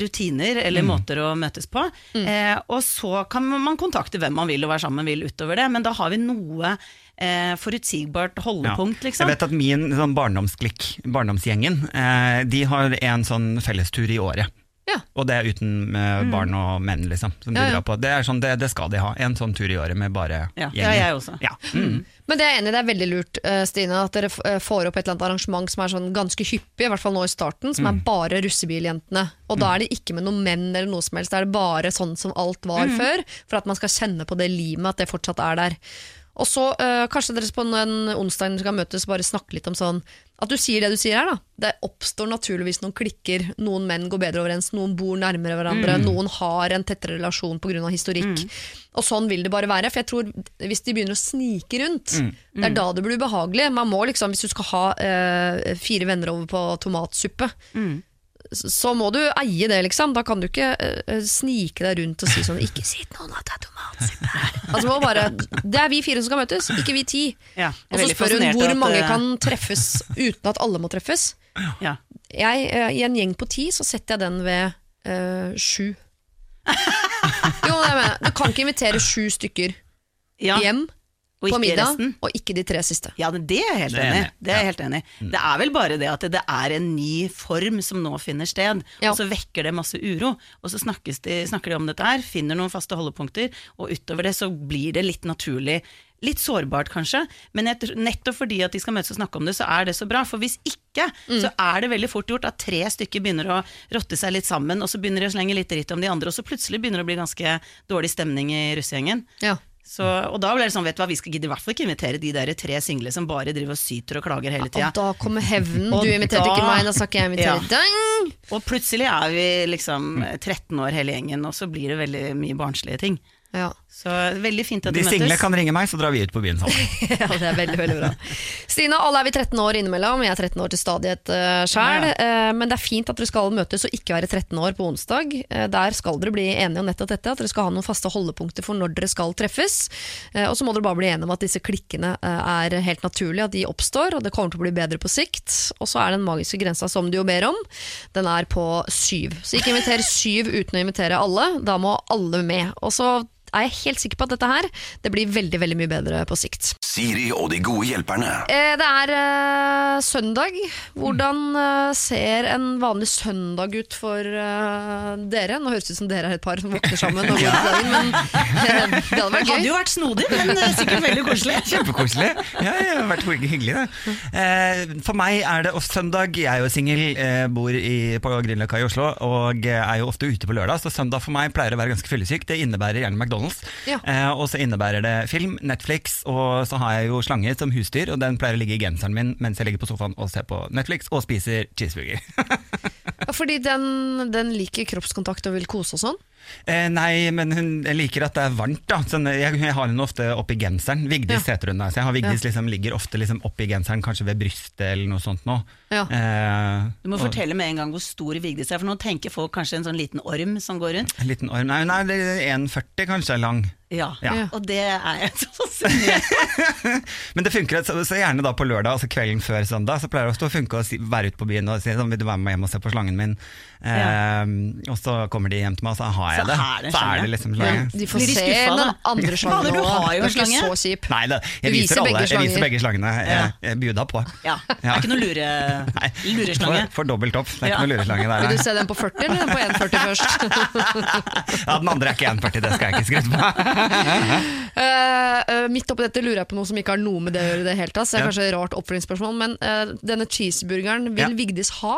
rutiner eller måter å møtes på. Eh, og så kan man kontakte hvem man vil og være sammen vil utover det, men da har vi noe eh, forutsigbart holdepunkt, Ja. liksom. Jeg vet at min sånn barndomsgjengen, eh, de har en sånn fellestur i året. Ja. Og det er uten eh, barn og menn, liksom. Som ja, Ja, de drar på. Det, er sånn, det, det skal de ha. En sånn tur i året med bare Ja, gjengen. ja, jeg også. Ja. Mm. Men det er jeg enig i, det er veldig lurt, eh, Stine, at dere eh, får opp et eller annet arrangement som er sånn ganske hyppig, i hvert fall nå i starten, som er bare russebiljentene. Og da er det ikke med noen menn eller noe som helst, da er det bare sånn som alt var før, for at man skal kjenne på det limet, at det fortsatt er der. Og så øh, kanskje dere på en onsdag skal møtes, bare snakke litt om sånn At du sier det du sier her, da. Det oppstår naturligvis noen klikker. Noen menn går bedre overens, noen bor nærmere hverandre, noen har en tettere relasjon pga. historikk. Og sånn vil det bare være. For jeg tror hvis de begynner å snike rundt, det er da det blir ubehagelig. Man må liksom, Hvis du skal ha eh, fire venner over på tomatsuppe, så- må du eie det, liksom. Da kan du ikke uh, snike deg rundt og si sånn 'ikke si til noen at det er tomatsuppe her'. Altså, må bare, det er vi fire som skal møtes, ikke vi ti. Ja, Og så spør hun hvor at, mange eh, kan treffes uten at alle må treffes. Ja. Jeg, uh, I en gjeng på ti så setter jeg den ved uh, sju. Jo, det mener jeg. Du kan ikke invitere sju stykker Ja, hjem og på ikke middag, resten. og ikke de tre siste. Ja, det er jeg helt enig i. Det er jeg helt enig. Det er vel bare det at det er en ny form som nå finner sted, Ja. og så vekker det masse uro. Og så snakkes de, snakker de om dette her, finner noen faste holdepunkter, og utover det så blir det litt naturlig. Litt sårbart kanskje, men nettopp fordi at de skal møtes og snakke om det, så er det så bra. For hvis ikke, så er det veldig fort gjort at tre stykker begynner å rotte seg litt sammen, og så begynner de å slenge litt dritt om de andre, og så plutselig begynner det å bli ganske dårlig stemning i russegjengen. Ja. Så, og da ble det sånn, vet du hva, vi skal gidde i hvert fall ikke invitere de der tre single som bare driver og syter og klager hele tida. Og da kommer hevnen. Du inviterte ikke meg, da skal ikke jeg invitere Ja. deg. Og plutselig er vi liksom 13 år hele gjengen, og så blir det veldig mye barnslige ting. Ja. Så veldig fint at De møtes. single møtes. kan ringe meg, så drar vi ut på byen sammen. ja, det er veldig, veldig bra. Stina, alle er vi 13 år innimellom. Jeg er 13 år til stadighet uh, sjæl. Ja, eh, men det er fint at dere skal møtes og ikke være 13 år på onsdag. Uh, der skal dere bli enige om nettopp dette, at dere skal ha noen faste holdepunkter for når dere skal treffes. Uh, og så må dere bare bli enige om at disse klikkene er helt naturlige, at de oppstår, og det kommer til å bli bedre på sikt. Og så er den magiske grensa som du jo ber om, den er på syv. Så ikke inviter syv uten å invitere alle, da må alle med. Og så er jeg helt sikker på at dette her det blir veldig veldig mye bedre på sikt. Siri og de gode hjelperne. Eh, Det er uh, søndag. Hvordan uh, ser en vanlig søndag ut for uh, dere? Nå høres det ut som dere er et par som våkner sammen og ja. dagen, men det hadde vært Det hadde jo vært snodig, men sikkert veldig koselig. Kjempekoselig. Ja, det har vært hyggelig, det. Eh, for meg er det også søndag. Jeg er jo singel, bor i, på Grünerløkka i Oslo og er jo ofte ute på lørdag, så søndag for meg pleier å være ganske fyllesyk. Det innebærer gjerne McDonald's. Ja. Eh, og så innebærer det film, Netflix, og så har jeg jo slange som husdyr, og den pleier å ligge i genseren min mens jeg ligger på sofaen og ser på Netflix og spiser cheeseburger. Ja, Fordi den, den liker kroppskontakt og vil kose og sånn. Eh, nei, men hun liker at det er varmt. da sånn, jeg, jeg har henne ofte oppi genseren. Vigdis heter hun. da Så jeg har Vigdis liksom, ligger ofte liksom oppi genseren, kanskje ved brystet eller noe sånt. nå Ja. eh, Du må og- fortelle med en gang hvor stor Vigdis er, for nå tenker folk kanskje en sånn liten orm som går rundt. En liten orm. Nei, hun er 1,40 kanskje lang. Ja, Ja. og det er jeg så Men det funker så, så gjerne da på lørdag, altså kvelden før søndag, så pleier det ofte å funke å si, være ute på byen og si sånn, vil du være med hjem og se på slangen min. Eh, Og så kommer de hjem til meg, og så har jeg Så det. er det Så er det liksom slange. De får de se den andre slangen Fader, du har jo Det er ikke så kjip. Nei, det, jeg viser viser alle. Jeg viser begge slangene. Jeg, jeg bjuda på. Ja. Det er ikke noe lure, lureslange. For, for dobbelt opp. Det er Ja. ikke noe lureslange der. Vil du se den på 40 eller den på 1,40 først? Ja, den andre er ikke 1,40, det skal jeg ikke skryte på. Eh, eh, midt oppi dette lurer jeg på noe som ikke har noe med det å gjøre i det hele tatt, så det er Ja. kanskje et rart oppfølgingsspørsmål, men uh, denne cheeseburgeren vil Ja. Vigdis ha?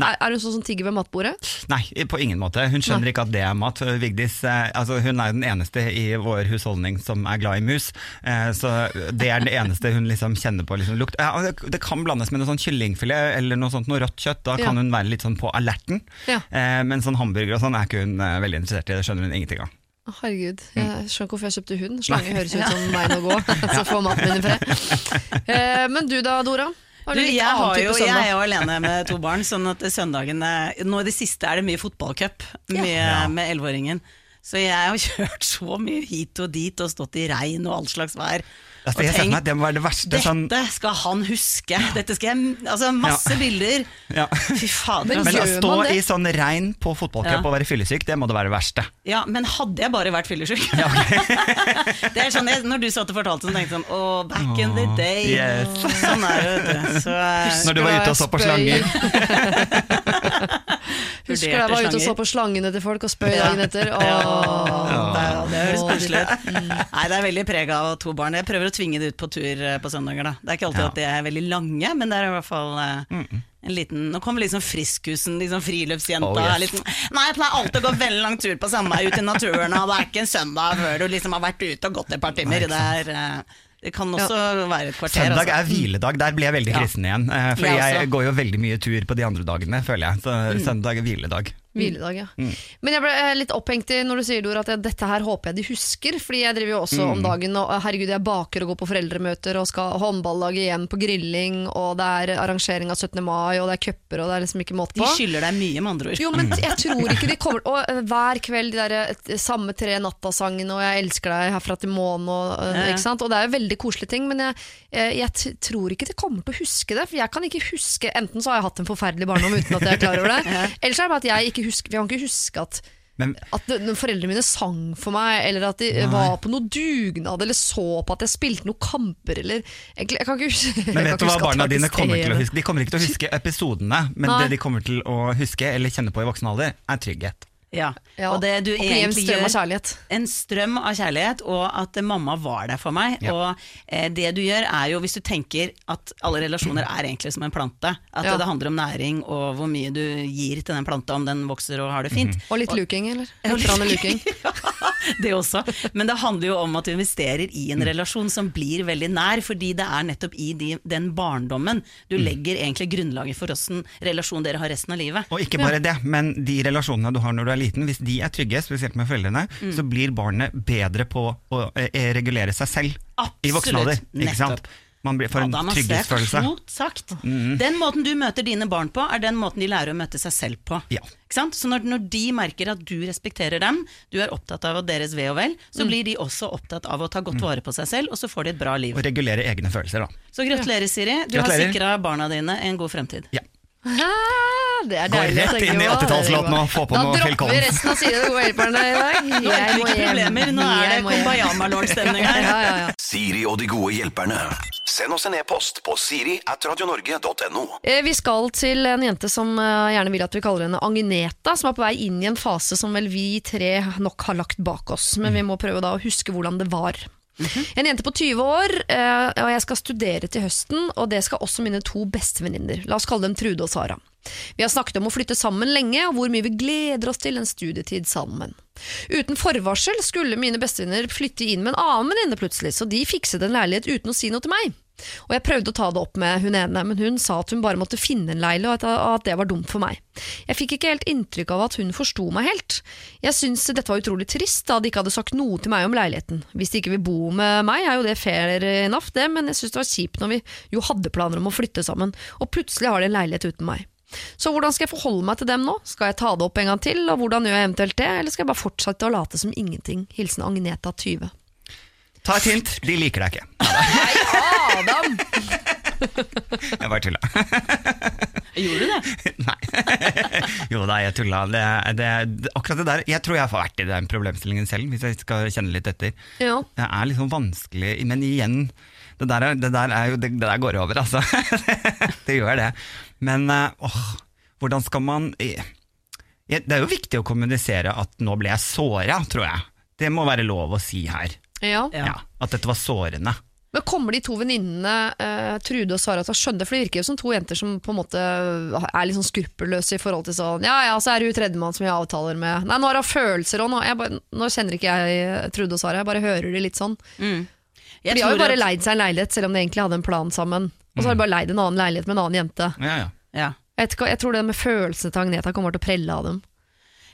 Er, er hun sånn som tigger ved matbordet? Nei, på ingen måte. Hun skjønner ikke at det er mat. Vigdis eh, altså hun er den eneste i vår husholdning som er glad i mus. Eh, så det er det eneste hun liksom kjenner på liksom, lukt. Ja, det, det kan blandes med noe sånn kyllingfilet eller noe sånt, noe rått kjøtt. Da Ja. kan hun være litt sånn på alerten. Ja. Eh, men sånn hamburger og sånn er ikke hun eh, veldig interessert i. Det skjønner hun ingenting av. Herregud, jeg skjønner ikke hvorfor jeg kjøpte hund. Slange høres ut som veien å gå. Så får maten min i fred. Eh, men du da, Dora? Har Du, du jeg, har jo, jeg er jo alene med to barn, sånn at søndagen er, Nå i det siste er det mye fotballcup med, med elleveåringen. Så jeg har kjørt så mye hit og dit og stått i regn og all slags vær. Altså, jeg meg det må være det verste. dette Sånn, skal han huske! Dette skal jeg, altså Masse Ja. bilder. ja. Fy fader. Men Men å stå i sånn regn på fotballcup Ja. og være fyllesyk, det må det være det verste. Ja, men hadde jeg bare vært fyllesyk Det er sånn, jeg, Når du satt og fortalte sånn, tenkte jeg sånn Å, back in the day. yes. Sånn er det. Så, eh, Når du var ute og så på slanger. Husker jeg var ute og så på slangene til folk og spøy dagen etter. Åh. Ja, det, høres koselig ut. Nei, det er veldig preg av to barn. Jeg prøver å tvinge det ut på tur eh, på søndager. da Det er ikke alltid Ja. at de er veldig lange, men det er i hvert fall eh, en liten Nå kommer liksom friskhusen, liksom friluftsjenta. Oh, yes. sånn, Nei, jeg pleier alltid å gå veldig lang tur på samme vei ut i naturen, og det er ikke en søndag før du liksom har vært ute og gått et par timer. Det, er, eh, det kan også være et kvarter. Søndag altså. er hviledag, der blir jeg veldig Ja. kristen igjen. eh, For Jeg jeg går jo veldig mye tur på de andre dagene, føler jeg. Så søndag er hviledag. Hviledag, ja. Mm. Men jeg ble eh, litt opphengt i når du sier Dor, at jeg, dette her håper jeg de husker. Fordi jeg driver jo også Mm. om dagen og eh, herregud, jeg baker og går på foreldremøter og skal ha håndballag igjen på grilling, og det er arrangering av 17. mai, og det er cuper, og det er liksom ikke måte De på. skylder deg mye, med andre ord. Jo, men jeg tror ikke de kommer Og eh, hver kveld de der samme tre nattasangene Og jeg elsker deg herfra til månen og, Ja, ja. ikke sant? Og det er jo veldig koselige ting Men jeg, jeg tror ikke de kommer til å huske det For jeg kan ikke huske Enten så har jeg hatt en forferdelig barndom uten at jeg er klar over det Ellers er det bare at jeg ikke husker Jeg kan ikke huske at Men at foreldrene mine sang for meg, eller at de nei. var på noe dugnad, eller så på at jeg spilte noen kamper, eller Jeg, jeg kan ikke huske Men vet du hva barna dine kommer til å huske? De kommer ikke til å huske episodene, men Nei. det de kommer til å huske eller kjenne på i voksen alder, er trygghet. Ja. Ja, Og det du og bli en strøm gjør av kjærlighet. en strøm av kjærlighet, og at mamma var der for meg. Ja. Og eh, det du gjør er jo, hvis du tenker at alle relasjoner er egentlig som en plante, at Ja. det handler om næring og hvor mye du gir til den planta, om den vokser og har det fint. Og litt luking, eller? Litt luking. det også. Men det handler jo om at du investerer i en relasjon som blir veldig nær, fordi det er nettopp i de, den barndommen du legger egentlig grunnlaget for åssen relasjon dere har resten av livet. Og ikke bare det, men de relasjonene du har når du er liten, hvis de er trygge, spesielt med foreldrene, Mm. så blir barnet bedre på å eh, regulere seg selv i voksen alder. Absolutt. Ikke sant? Nettopp. Man blir, får en trygghetsfølelse. klokt sagt. Den måten du møter dine barn på, er den måten de lærer å møte seg selv på. Ja. Ikke sant? Så når, når de merker at du respekterer dem, du er opptatt av deres ve og vel, så blir de også opptatt av å ta godt vare på seg selv, og så får de et bra liv. Og regulere egne følelser, da. Så gratulerer, Siri. Du har Gratulerer. sikra barna dine en god fremtid. Ja. Det er Gå deilig Gå rett inn i 80-tallslåten og få på da noe Phil dropper vi resten av Side og hjelperne i dag. Jeg må Ikke problemer, nå er det. Kumbaya-malone-stemning her. Ja, ja, ja. Siri og de gode hjelperne. Send oss en e-post på siri at radionorge.no. Eh, Vi skal til en jente som eh, gjerne vil at vi kaller henne Agneta, som er på vei inn i en fase som vel vi tre nok har lagt bak oss. Men vi må prøve da å huske hvordan det var. En jente på 20 år, eh, og jeg skal studere til høsten, og det skal også mine to bestevenninner. La oss kalle dem Trude og Sara. Vi har snakket om å flytte sammen lenge, og hvor mye vi gleder oss til en studietid sammen. Uten forvarsel skulle mine bestevenner flytte inn med en annen venninne plutselig, så de fikset en leilighet uten å si noe til meg. Og jeg prøvde å ta det opp med hun ene, men hun sa at hun bare måtte finne en leile, og at- det var dumt for meg. Jeg fikk ikke helt inntrykk av at hun forsto meg helt. Jeg syns dette var utrolig trist, da de ikke hadde sagt noe til meg om leiligheten. Hvis de ikke vil bo med meg, er jo det fair enough, det, men jeg syns det var kjipt når vi jo hadde planer om å flytte sammen, og plutselig har de en leilighet uten meg. Så hvordan skal jeg forholde meg til dem nå? Skal jeg ta det opp en gang til, og hvordan gjør jeg eventuelt det, eller skal jeg bare fortsette å late som ingenting? Hilsen Agneta 20. Ta et hint, de liker deg ikke. Nei, Adam! Jeg bare tulla. Gjorde du det? Nei. jo da, jeg tulla. Det, det, akkurat det der Jeg tror jeg har vært i den problemstillingen selv, hvis jeg skal kjenne litt etter. Ja. Det er liksom vanskelig, men igjen Det der, er, det der, er jo, det, det der går over, altså. det gjør det. Men eh, åh, hvordan skal man Det er jo viktig å kommunisere at nå ble jeg såra, tror jeg. Det må være lov å si her. Ja. Ja. At dette var sårende. Men kommer de to venninnene, eh, Trude og Sara, til å skjønne det? For det virker jo som to jenter som på en måte er litt sånn skruppelløse i forhold til sånn Ja ja, så er det hun tredjemann som jeg avtaler med. Nei, nå har hun følelser òg. Nå, jeg bare- nå kjenner ikke jeg Trude og Sara, jeg bare hører de litt sånn. Jeg For de har jo bare at- leid seg en leilighet, selv om de egentlig hadde en plan sammen. Og så har de bare leid en annen leilighet med en annen jente. Ja, ja. ja. Jeg, vet jeg tror det med følelsene til Agneta kommer til å prelle av dem.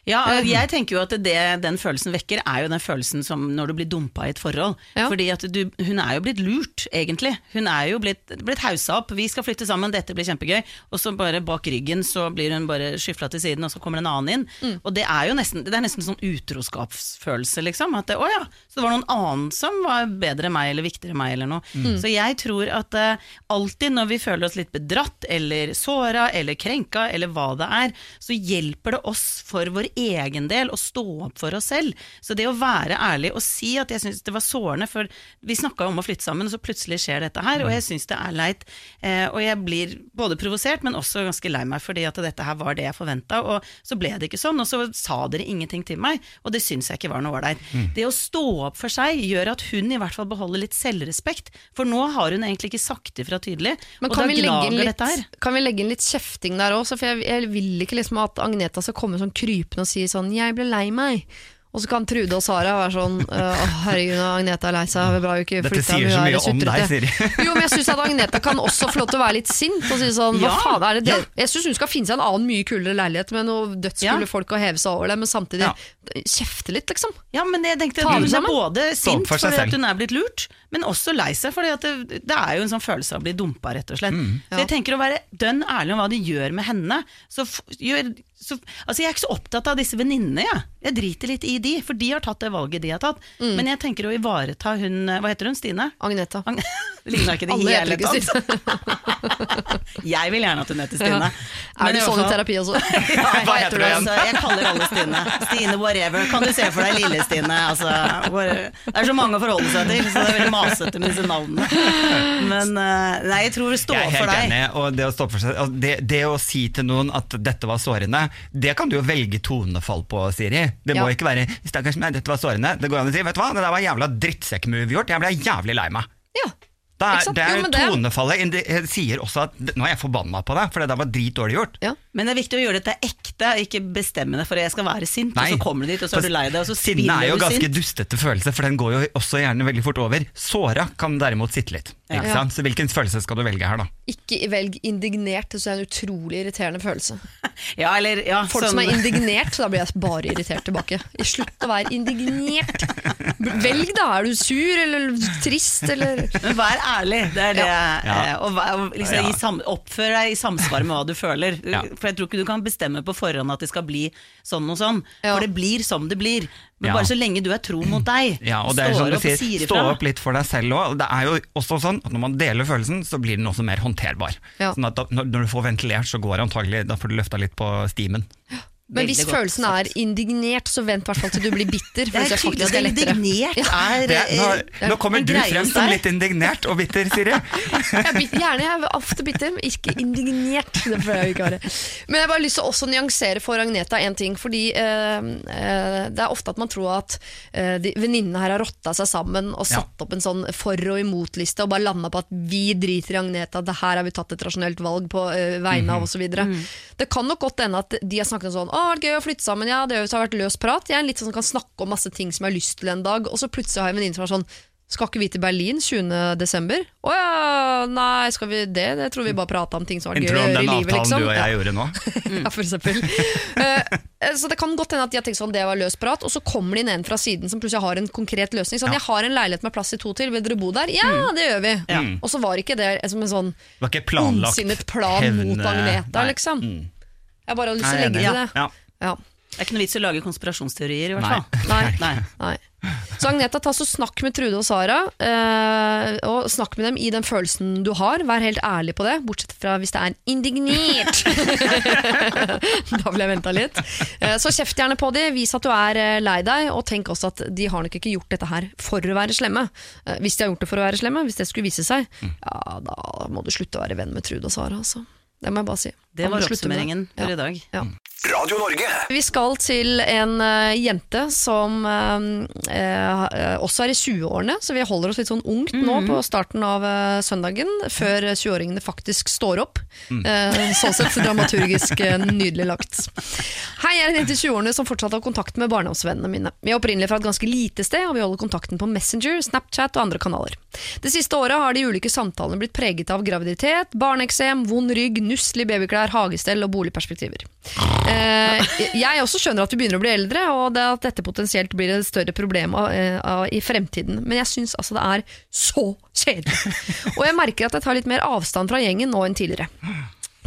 Ja, jeg tenker jo at det den følelsen vekker, er jo den følelsen som når du blir dumpa i et forhold. Ja. Fordi at du, hun er jo blitt lurt, egentlig. Hun er jo blitt, blitt hausa opp. Vi skal flytte sammen, dette blir kjempegøy. Og så bare bak ryggen så blir hun bare skyfla til siden, og så kommer en annen inn. Mm. Og det er jo nesten, det er nesten sånn utroskapsfølelse, liksom. At det, å ja, så det var noen annen som var bedre enn meg, eller viktigere enn meg, eller noe. Mm. Så jeg tror at uh, alltid når vi føler oss litt bedratt, eller såra, eller krenka, eller hva det er, så hjelper det oss for vår egen del å stå opp for oss selv. Så det å være ærlig og si at jeg syns det var sårende, for vi snakka jo om å flytte sammen, og så plutselig skjer dette her, og jeg syns det er leit. Eh, og jeg blir både provosert, men også ganske lei meg, fordi at dette her var det jeg forventa, og så ble det ikke sånn, og så sa dere ingenting til meg, og det syns jeg ikke var noe ålreit. Det å stå opp for seg gjør at hun i hvert fall beholder litt selvrespekt, for nå har hun egentlig ikke sagt ifra tydelig, Men og da glager gnager litt, dette her. kan vi legge inn litt kjefting der òg? For jeg, jeg vil ikke liksom at Agneta skal komme sånn krypende og si sånn 'jeg ble lei meg'. Og så kan Trude og Sara være sånn «Å, herregud, Agneta er lei seg, det er bra jo ikke Dette sier så mye om deg, sutrete». Siri. Jo, men jeg syns at Agneta kan også få lov til å være litt sint og si sånn hva Ja, faen er det ja. Jeg syns hun skal finne seg en annen mye kulere leilighet med noen dødskule Ja. folk og heve seg over det, men samtidig kjefte litt, liksom. Ja, men jeg tenkte Ta Hun er både sint for fordi at hun er blitt lurt, men også lei seg. fordi at det, det er jo en sånn følelse av å bli dumpa, rett og slett. Så jeg tenker å være dønn ærlig om hva det gjør med henne. Så, gjør, så, altså Jeg er ikke så opptatt av disse venninnene, jeg. Jeg driter litt i de, for de har tatt det valget de har tatt. Men jeg tenker å ivareta hun Hva heter hun? Stine? Agneta. Ag- Ligna ikke det i hele tatt? Jeg vil gjerne at hun heter Stine. Er det du sånn i terapi også? Ja, Hva heter du igjen? altså, jeg kaller alle Stine. Stine whatever. Kan du se for deg lille Stine? Altså, det er så mange å forholde seg til, så det er veldig masete med disse navnene. Men eh, nei, jeg tror det står Jeg er for helt deg. enig. Og det å, stå for seg, det, det å si til noen at dette var sårende, det kan du jo velge tonefall på, Siri. Det må Ja. ikke være 'stakkars meg, dette var sårende'. Det går an å si 'vet du hva, det der var jævla drittsekk-move gjort', jeg ble jævlig lei meg. Ja. Det er, det er Jo, tonefallet det- sier også at 'nå er jeg forbanna på deg', for det der var dritdårlig gjort. ja. Men det er viktig å gjøre dette ekte, ikke bestemme deg for jeg skal være sint, og så kommer du dit, og så er du lei deg, og så svinner du sint. Sinne er jo ganske sint. dustete følelse, for den går jo også gjerne veldig fort over. Såra kan derimot sitte litt. Ikke Ja. sant? Så hvilken følelse skal du velge her, da? Ikke velg indignert, det er en utrolig irriterende følelse. Ja, eller, ja, Folk sånn- som er indignert, da blir jeg bare irritert tilbake. Slutt å være indignert. Velg da, er du sur eller trist eller Men vær ærlig, det er det. Ja. eh, Og liksom, oppfør deg i samsvar med hva du føler. Ja. For jeg tror ikke du kan bestemme på forhånd at det skal bli sånn og sånn. Ja. For det blir som det blir. Men Ja. bare så lenge du er tro mot deg, Ja, og det er som du sier, sier stå opp litt for deg selv òg. Det er jo også sånn at når man deler følelsen, så blir den også mer håndterbar. Ja. Sånn at da, når, du får ventilert, så går det antagelig Da får du løfta litt på stimen. Men hvis godt følelsen er indignert, så vent i hvert fall til du blir bitter. Det er tydelig at er indignert er Det, nå, eh, nå kommer du frem som litt indignert og bitter, Siri. Jeg er gjerne jeg er ofte bitter, men ikke indignert. Det får jeg ikke være. Men jeg har bare lyst til å også nyansere for Agneta en ting. Fordi eh, eh, det er ofte at man tror at eh, venninnene her har rotta seg sammen og Ja. satt opp en sånn for- og imot-liste og bare landa på at vi driter i Agneta, det her har vi tatt et rasjonelt valg på eh, vegne av osv. Mm. Det kan nok godt hende at de har snakket om sånn Å, det vært gøy å flytte sammen, ja, det har vært løs prat. Jeg er litt sånn som kan snakke om masse ting som jeg har lyst til en dag, og så plutselig har jeg en venninne som er sånn skal ikke vi til Berlin 20. desember? Å ja, nei, skal vi det? Det tror vi bare prata om ting som var gøy Intro å om gjøre i den avtalen liksom. du og Ja. jeg gjorde nå. Ja, for eksempel. uh, så det kan godt hende at de har tenkt sånn, det var løs prat, og så kommer det inn en fra siden som plutselig har en konkret løsning. Sånn, Ja. jeg har en leilighet med plass i to til, vil dere bo der? Ja, det gjør vi. Og så var ikke det som en sånn Det var ikke planlagt ondsinnet plan mot Agneta, liksom. Mm. Jeg bare har lyst til å legge til det. Ja. Ja. Det er ikke noe vits i å lage konspirasjonsteorier, i hvert fall. Nei. Nei. Nei. Så Agneta, ta så snakk med Trude og Sara, eh, og snakk med dem i den følelsen du har. Vær helt ærlig på det, bortsett fra hvis det er indignert. da vil jeg venta litt. Eh, Så kjeft gjerne på dem, vis at du er eh, lei deg, og tenk også at de har nok ikke gjort dette her for å være slemme. Eh, Hvis de har gjort det for å være slemme, hvis det skulle vise seg, ja, da må du slutte å være venn med Trude og Sara, altså. Det må jeg bare si. Det var oppsummeringen for Ja. i dag. Ja. Radio Norge. Vi skal til en uh, jente som uh, uh, også er i 20-årene, så vi holder oss litt sånn ungt nå på starten av søndagen, før 20-åringene faktisk står opp. Eh, sånn sett dramaturgisk nydelig lagt. Hei, jeg er en jente i 20-årene som fortsatt har kontakt med barndomsvennene mine. Vi er opprinnelig fra et ganske lite sted, og vi holder kontakten på Messenger, Snapchat og andre kanaler. Det siste året har de ulike samtalene blitt preget av graviditet, barneeksem, vond rygg, nusselig babyklær, hagestell og boligperspektiver. Eh, jeg også skjønner at vi begynner å bli eldre, og at dette potensielt blir et større problem eh, i fremtiden. Men jeg syns altså det er så kjedelig. Og jeg merker at jeg tar litt mer avstand fra gjengen nå enn tidligere.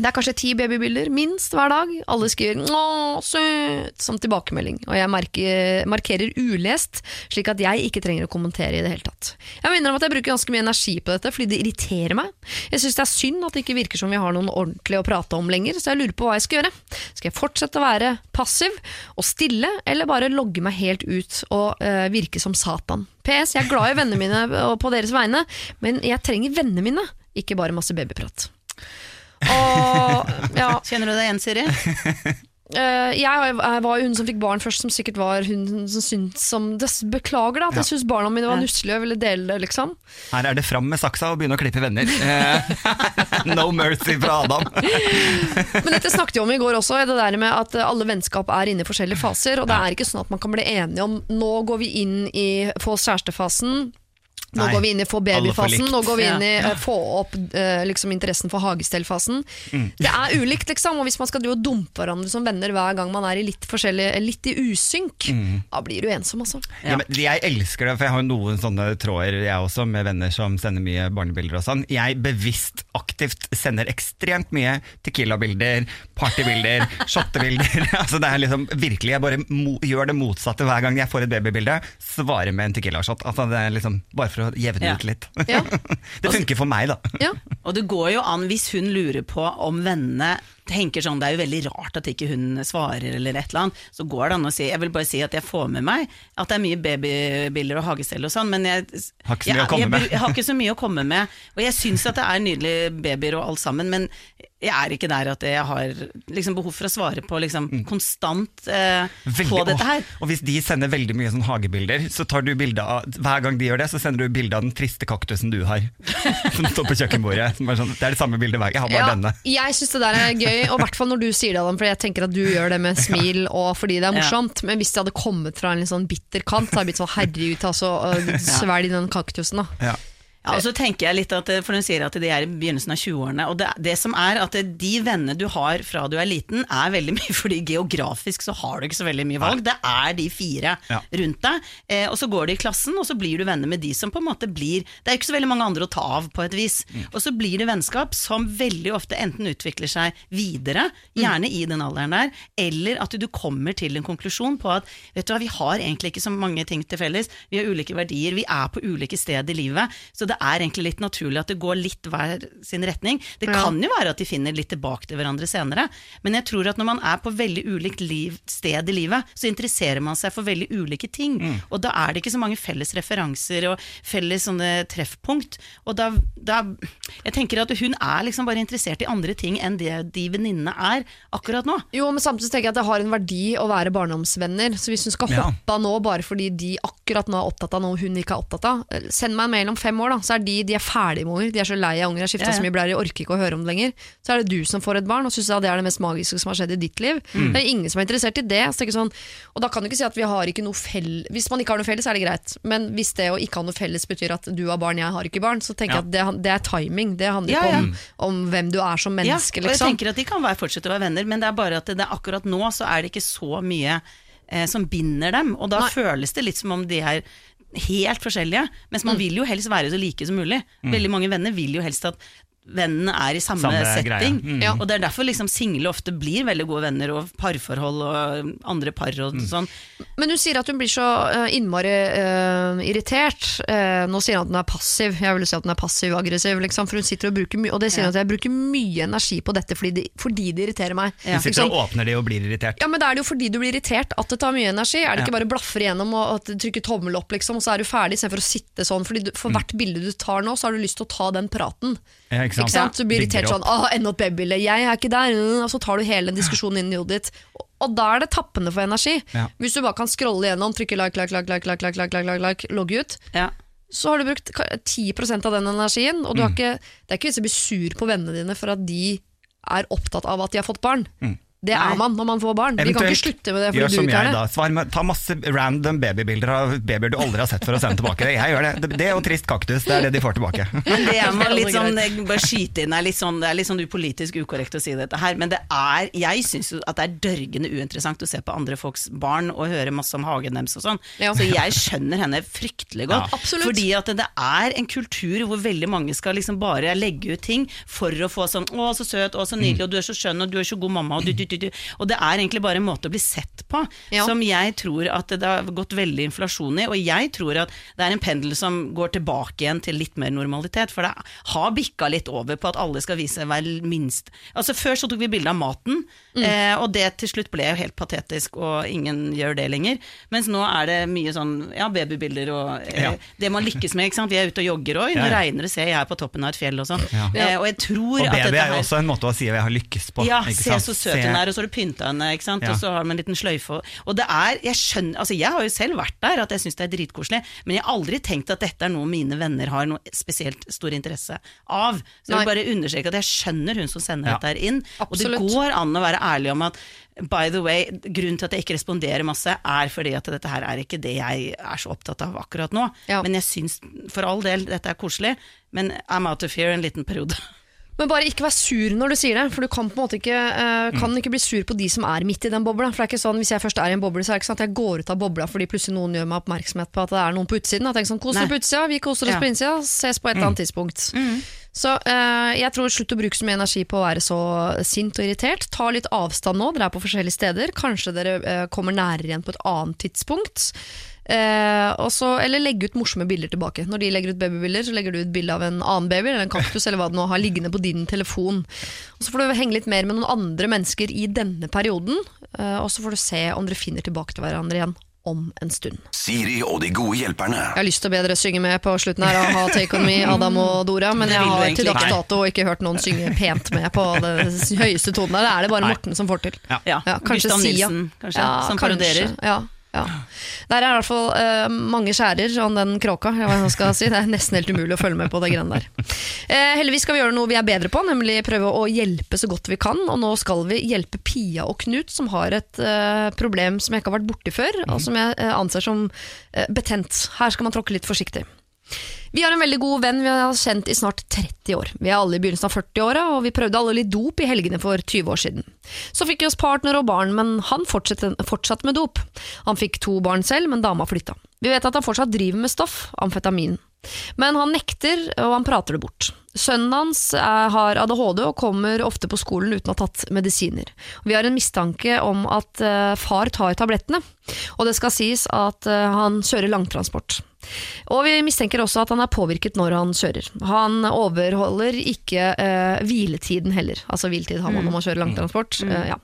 Det er kanskje ti babybilder, minst hver dag. Alle skriver 'Å, søt' som tilbakemelding, og jeg merker, markerer ulest, slik at jeg ikke trenger å kommentere i det hele tatt. Jeg minner om at jeg bruker ganske mye energi på dette, fordi det irriterer meg. Jeg syns det er synd at det ikke virker som vi har noen ordentlig å prate om lenger, så jeg lurer på hva jeg skal gjøre. Skal jeg fortsette å være passiv og stille, eller bare logge meg helt ut og eh, virke som Satan? PS, jeg er glad i vennene mine på deres vegne, men jeg trenger vennene mine, ikke bare masse babyprat. Og ja, Kjenner du deg igjen, Siri? Uh, jeg, var jo hun som fikk barn først, som sikkert var hun som syntes som des- Beklager da, at jeg syntes barna mine var nusselige og ville dele det, liksom. Her er det fram med saksa og begynne å klippe venner. Eh, no mercy fra Adam. Men dette snakket vi om i går også, det der med at alle vennskap er inne i forskjellige faser. Og det er ikke sånn at man kan bli enige om nå går vi inn i få kjærestefasen. Nå Nei, går vi inn i få babyfasen, nå går vi inn i Ja. eh, få opp uh, liksom, interessen for hagestellfasen. Mm. Det er ulikt, liksom. Og hvis man skal dumpe hverandre som venner hver gang man er i litt forskjellig, litt i usynk, Mm. da blir du ensom, altså. Ja. men jeg elsker det, for jeg har noen sånne tråder jeg også, med venner som sender mye barnebilder og sånn. Jeg bevisst, aktivt sender ekstremt mye Tequila-bilder, partybilder, shottebilder. altså det er liksom virkelig, jeg bare gjør det motsatte hver gang jeg får et babybilde. Svarer med en Tequila-shot. Altså det er liksom bare for å jevne Ja. ut litt. Ja. det funker for meg, da. Ja. Og det går jo an, hvis hun lurer på om vennene tenker sånn, det er jo veldig rart at ikke hun svarer eller et eller annet, så går det an å si, jeg vil bare si at jeg får med meg at det er mye babybilder og hagestell og sånn, men jeg Har ikke så mye jeg, jeg, med. jeg har ikke så mye å komme med, og jeg syns at det er nydelige babyer og alt sammen, men jeg er ikke der at jeg har liksom behov for å svare på liksom konstant eh, Mm. Veldig- på dette her. Og, og hvis de sender veldig mye sånn hagebilder, så tar du bilde av Hver gang de gjør det, så sender du bilde av den triste kaktusen du har. Som står på kjøkkenbordet. Som er sånn, det er det samme bildet hver. Jeg har bare Ja, denne. jeg syns det der er gøy, og i hvert fall når du sier det, Adam, for jeg tenker at du gjør det med smil og fordi det er morsomt. Men hvis det hadde kommet fra en litt sånn bitter kant, så hadde jeg blitt sånn herregud, altså, svelg den kaktusen, da. Ja. Ja, og så tenker jeg litt at, eh, For hun sier at de er i begynnelsen av 20-årene. Og det, det som er at de vennene du har fra du er liten, er veldig mye fordi geografisk så har du ikke så veldig mye valg. Det er de fire Ja. rundt deg. Eh, og så går de i klassen, og så blir du venner med de som på en måte blir Det er jo ikke så veldig mange andre å ta av, på et vis. Og så blir det vennskap som veldig ofte enten utvikler seg videre, gjerne i den alderen der, eller at du kommer til en konklusjon på at vet du hva, vi har egentlig ikke så mange ting til felles. Vi har ulike verdier, vi er på ulike steder i livet. Så det er egentlig litt naturlig at det går litt hver sin retning. Det Ja. kan jo være at de finner litt tilbake til hverandre senere, men jeg tror at når man er på veldig ulikt liv, sted i livet, så interesserer man seg for veldig ulike ting. Og da er det ikke så mange felles referanser og felles sånne treffpunkt. Og da, da Jeg tenker at hun er liksom bare interessert i andre ting enn det de venninnene er akkurat nå. Jo, men samtidig tenker jeg at det har en verdi å være barndomsvenner. Så hvis hun skal Ja. hoppe av nå bare fordi de akkurat nå er opptatt av noe hun ikke er opptatt av, eh, send meg en mail om fem år, da. Så er de, de er ferdige med unger. De er så lei av unger, har skifta Ja, ja. så mye blære, orker ikke å høre om det lenger. Så er det du som får et barn og syns det er det mest magiske som har skjedd i ditt liv. Mm. Det er ingen som er interessert i det. Så sånn, og da kan du ikke si at vi har ikke noe felles Hvis man ikke har noe felles, er det greit. Men hvis det å ikke ha noe felles betyr at du har barn, jeg har ikke barn, så tenker jeg at det, det er timing. Det handler ikke om, om hvem du er som menneske, ja, og jeg liksom. tenker at de kan være, fortsette å være venner, men det er bare at det, det er akkurat nå så er det ikke så mye eh, som binder dem, og da Nei. føles det litt som om de er helt forskjellige, mens Mm. man vil jo helst være så like som mulig. Veldig mange venner vil jo helst at vennene er i samme, Samme setting. Mm. Ja. Og det er derfor liksom single ofte blir veldig gode venner, og parforhold og andre par og Mm. sånn. Men hun sier at hun blir så eh, innmari uh, irritert. Uh, nå sier hun at hun er passiv. Jeg vil si at hun er passiv-aggressiv. Liksom, for hun sitter og bruker mye Og det sier hun at jeg bruker mye energi på dette fordi det, fordi det irriterer meg. Ja. Du sitter og åpner det og blir irritert. ja, men Da er det jo fordi du blir irritert at det tar mye energi. Er det ikke bare blaffer igjennom og, og trykker tommel opp, liksom, og så er du ferdig, istedenfor å sitte sånn. Fordi du, For hvert bilde du tar nå, så har du lyst til å ta den praten. Ja, ikke sant? Ikke sant? Du blir Bygger irritert sånn opp. 'Å, enda et babybilde. Jeg er ikke der.' mm, Og så tar du hele den diskusjonen inn i hodet ditt. Og, da er det tappende for energi. Ja. Hvis du bare kan scrolle gjennom, trykke like, like, like, like, like, like, like, like, like, like logge ut, Ja. så har du brukt ka- 10 av den energien. Og du har Mm. ikke, det er ikke vits i å bli sur på vennene dine for at de er opptatt av at de har fått barn. Det er man når man får barn. Vi kan ikke slutte med det Mm. gjør fordi som du ikke jeg er det. da. Svar med, ta masse random babybilder av babyer du aldri har sett for å sende tilbake. Jeg gjør det. Det, det og trist kaktus, det er det de får tilbake. Men det er, man litt sånn, jeg bare skyte inn, er litt sånn, det er litt sånn upolitisk ukorrekt å si dette her, men det er, jeg syns jo at det er dørgende uinteressant å se på andre folks barn og høre masse om hagen deres og sånn. Ja. Så jeg skjønner henne fryktelig godt. Ja. Fordi at det er en kultur hvor veldig mange skal liksom bare legge ut ting for å få sånn 'Å, så søt, å, så nydelig, og du er så skjønn, og du er så god mamma', og du, du, du. Og det er egentlig bare en måte å bli sett på, Ja. som jeg tror at det har gått veldig inflasjon i. Og jeg tror at det er en pendel som går tilbake igjen til litt mer normalitet. For det har bikka litt over på at alle skal vise hver minst Altså Før så tok vi bilde av maten, eh, og det til slutt ble jo helt patetisk, og ingen gjør det lenger. Mens nå er det mye sånn ja, babybilder og eh, Ja. det man lykkes med. ikke sant? Vi er ute og jogger òg, nå Ja, ja. regner det, ser jeg er på toppen av et fjell og sånn. Ja. Eh, og jeg tror Og at baby dette er jo også en måte å si at jeg har lykkes på. ja, ikke se sant? så søt hun er, og så har du pynta henne, ikke sant? Ja. og så har du en liten sløyfe. Og det er, jeg skjønner, altså jeg har jo selv vært der, at jeg syns det er dritkoselig, men jeg har aldri tenkt at dette er noe mine venner har noe spesielt stor interesse av. Så jeg vil bare understreke at jeg skjønner hun som sender Ja. dette her inn, og det går an å være ærlig om at By the way, Grunnen til at jeg ikke responderer masse, er fordi at dette her er ikke det jeg er så opptatt av akkurat nå. Ja. Men jeg syns for all del dette er koselig, men I'm out of fear en liten periode. Men bare ikke vær sur når du sier det, for du kan på en måte ikke, uh, kan ikke bli sur på de som er midt i den bobla. For det er ikke sånn, Hvis jeg først er i en boble, så er det ikke sånn at jeg går ut av bobla fordi plutselig noen gjør meg oppmerksomhet på at det er noen på utsiden. Jeg tenker sånn, Kos dere på utsida, vi koser oss Ja. på innsida, ses på et eller annet tidspunkt. Så uh, jeg tror slutt å bruke så mye energi på å være så sint og irritert. Ta litt avstand nå, dere er på forskjellige steder. Kanskje dere uh, kommer nærere igjen på et annet tidspunkt. Eh, også, eller legge ut morsomme bilder tilbake. Når de legger ut babybilder, så legger du ut bilde av en annen baby eller en kaktus eller hva det nå har liggende på din telefon. Og Så får du henge litt mer med noen andre mennesker i denne perioden, eh, og så får du se om dere finner tilbake til hverandre igjen om en stund. Siri og de gode hjelperne. Jeg har lyst til å be dere synge med på slutten her og Ha Take On Me, Adam og Dora, men jeg har til dags dato ikke hørt noen synge pent med på den høyeste tonen der. Det er det bare Morten som får til. Ja. Ja, kanskje Gustav Sia. Nilsen, kanskje, Ja, som kanskje. Ja, ja. Der er i hvert fall uh, mange skjærer om den kråka. si. Det er nesten helt umulig å følge med på det greiene der. Uh, heldigvis skal vi gjøre noe vi er bedre på, nemlig prøve å hjelpe så godt vi kan. Og nå skal vi hjelpe Pia og Knut, som har et uh, problem som jeg ikke har vært borti før, og som jeg anser som betent. Her skal man tråkke litt forsiktig. Vi har en veldig god venn vi har kjent i snart 30 år. Vi er alle i begynnelsen av 40-åra, og vi prøvde alle litt dop i helgene for 20 år siden. Så fikk vi oss partner og barn, men han fortsatte, fortsatte med dop. Han fikk to barn selv, men dama flytta. Vi vet at han fortsatt driver med stoff, amfetamin. Men han nekter, og han prater det bort. Sønnen hans er, har ADHD og kommer ofte på skolen uten å ha tatt medisiner. Vi har en mistanke om at eh, far tar tablettene, og det skal sies at eh, han kjører langtransport. Og vi mistenker også at han er påvirket når han kjører. Han overholder ikke eh, hviletiden heller. Altså hviletid har man når man kjører langtransport. Eh, ja.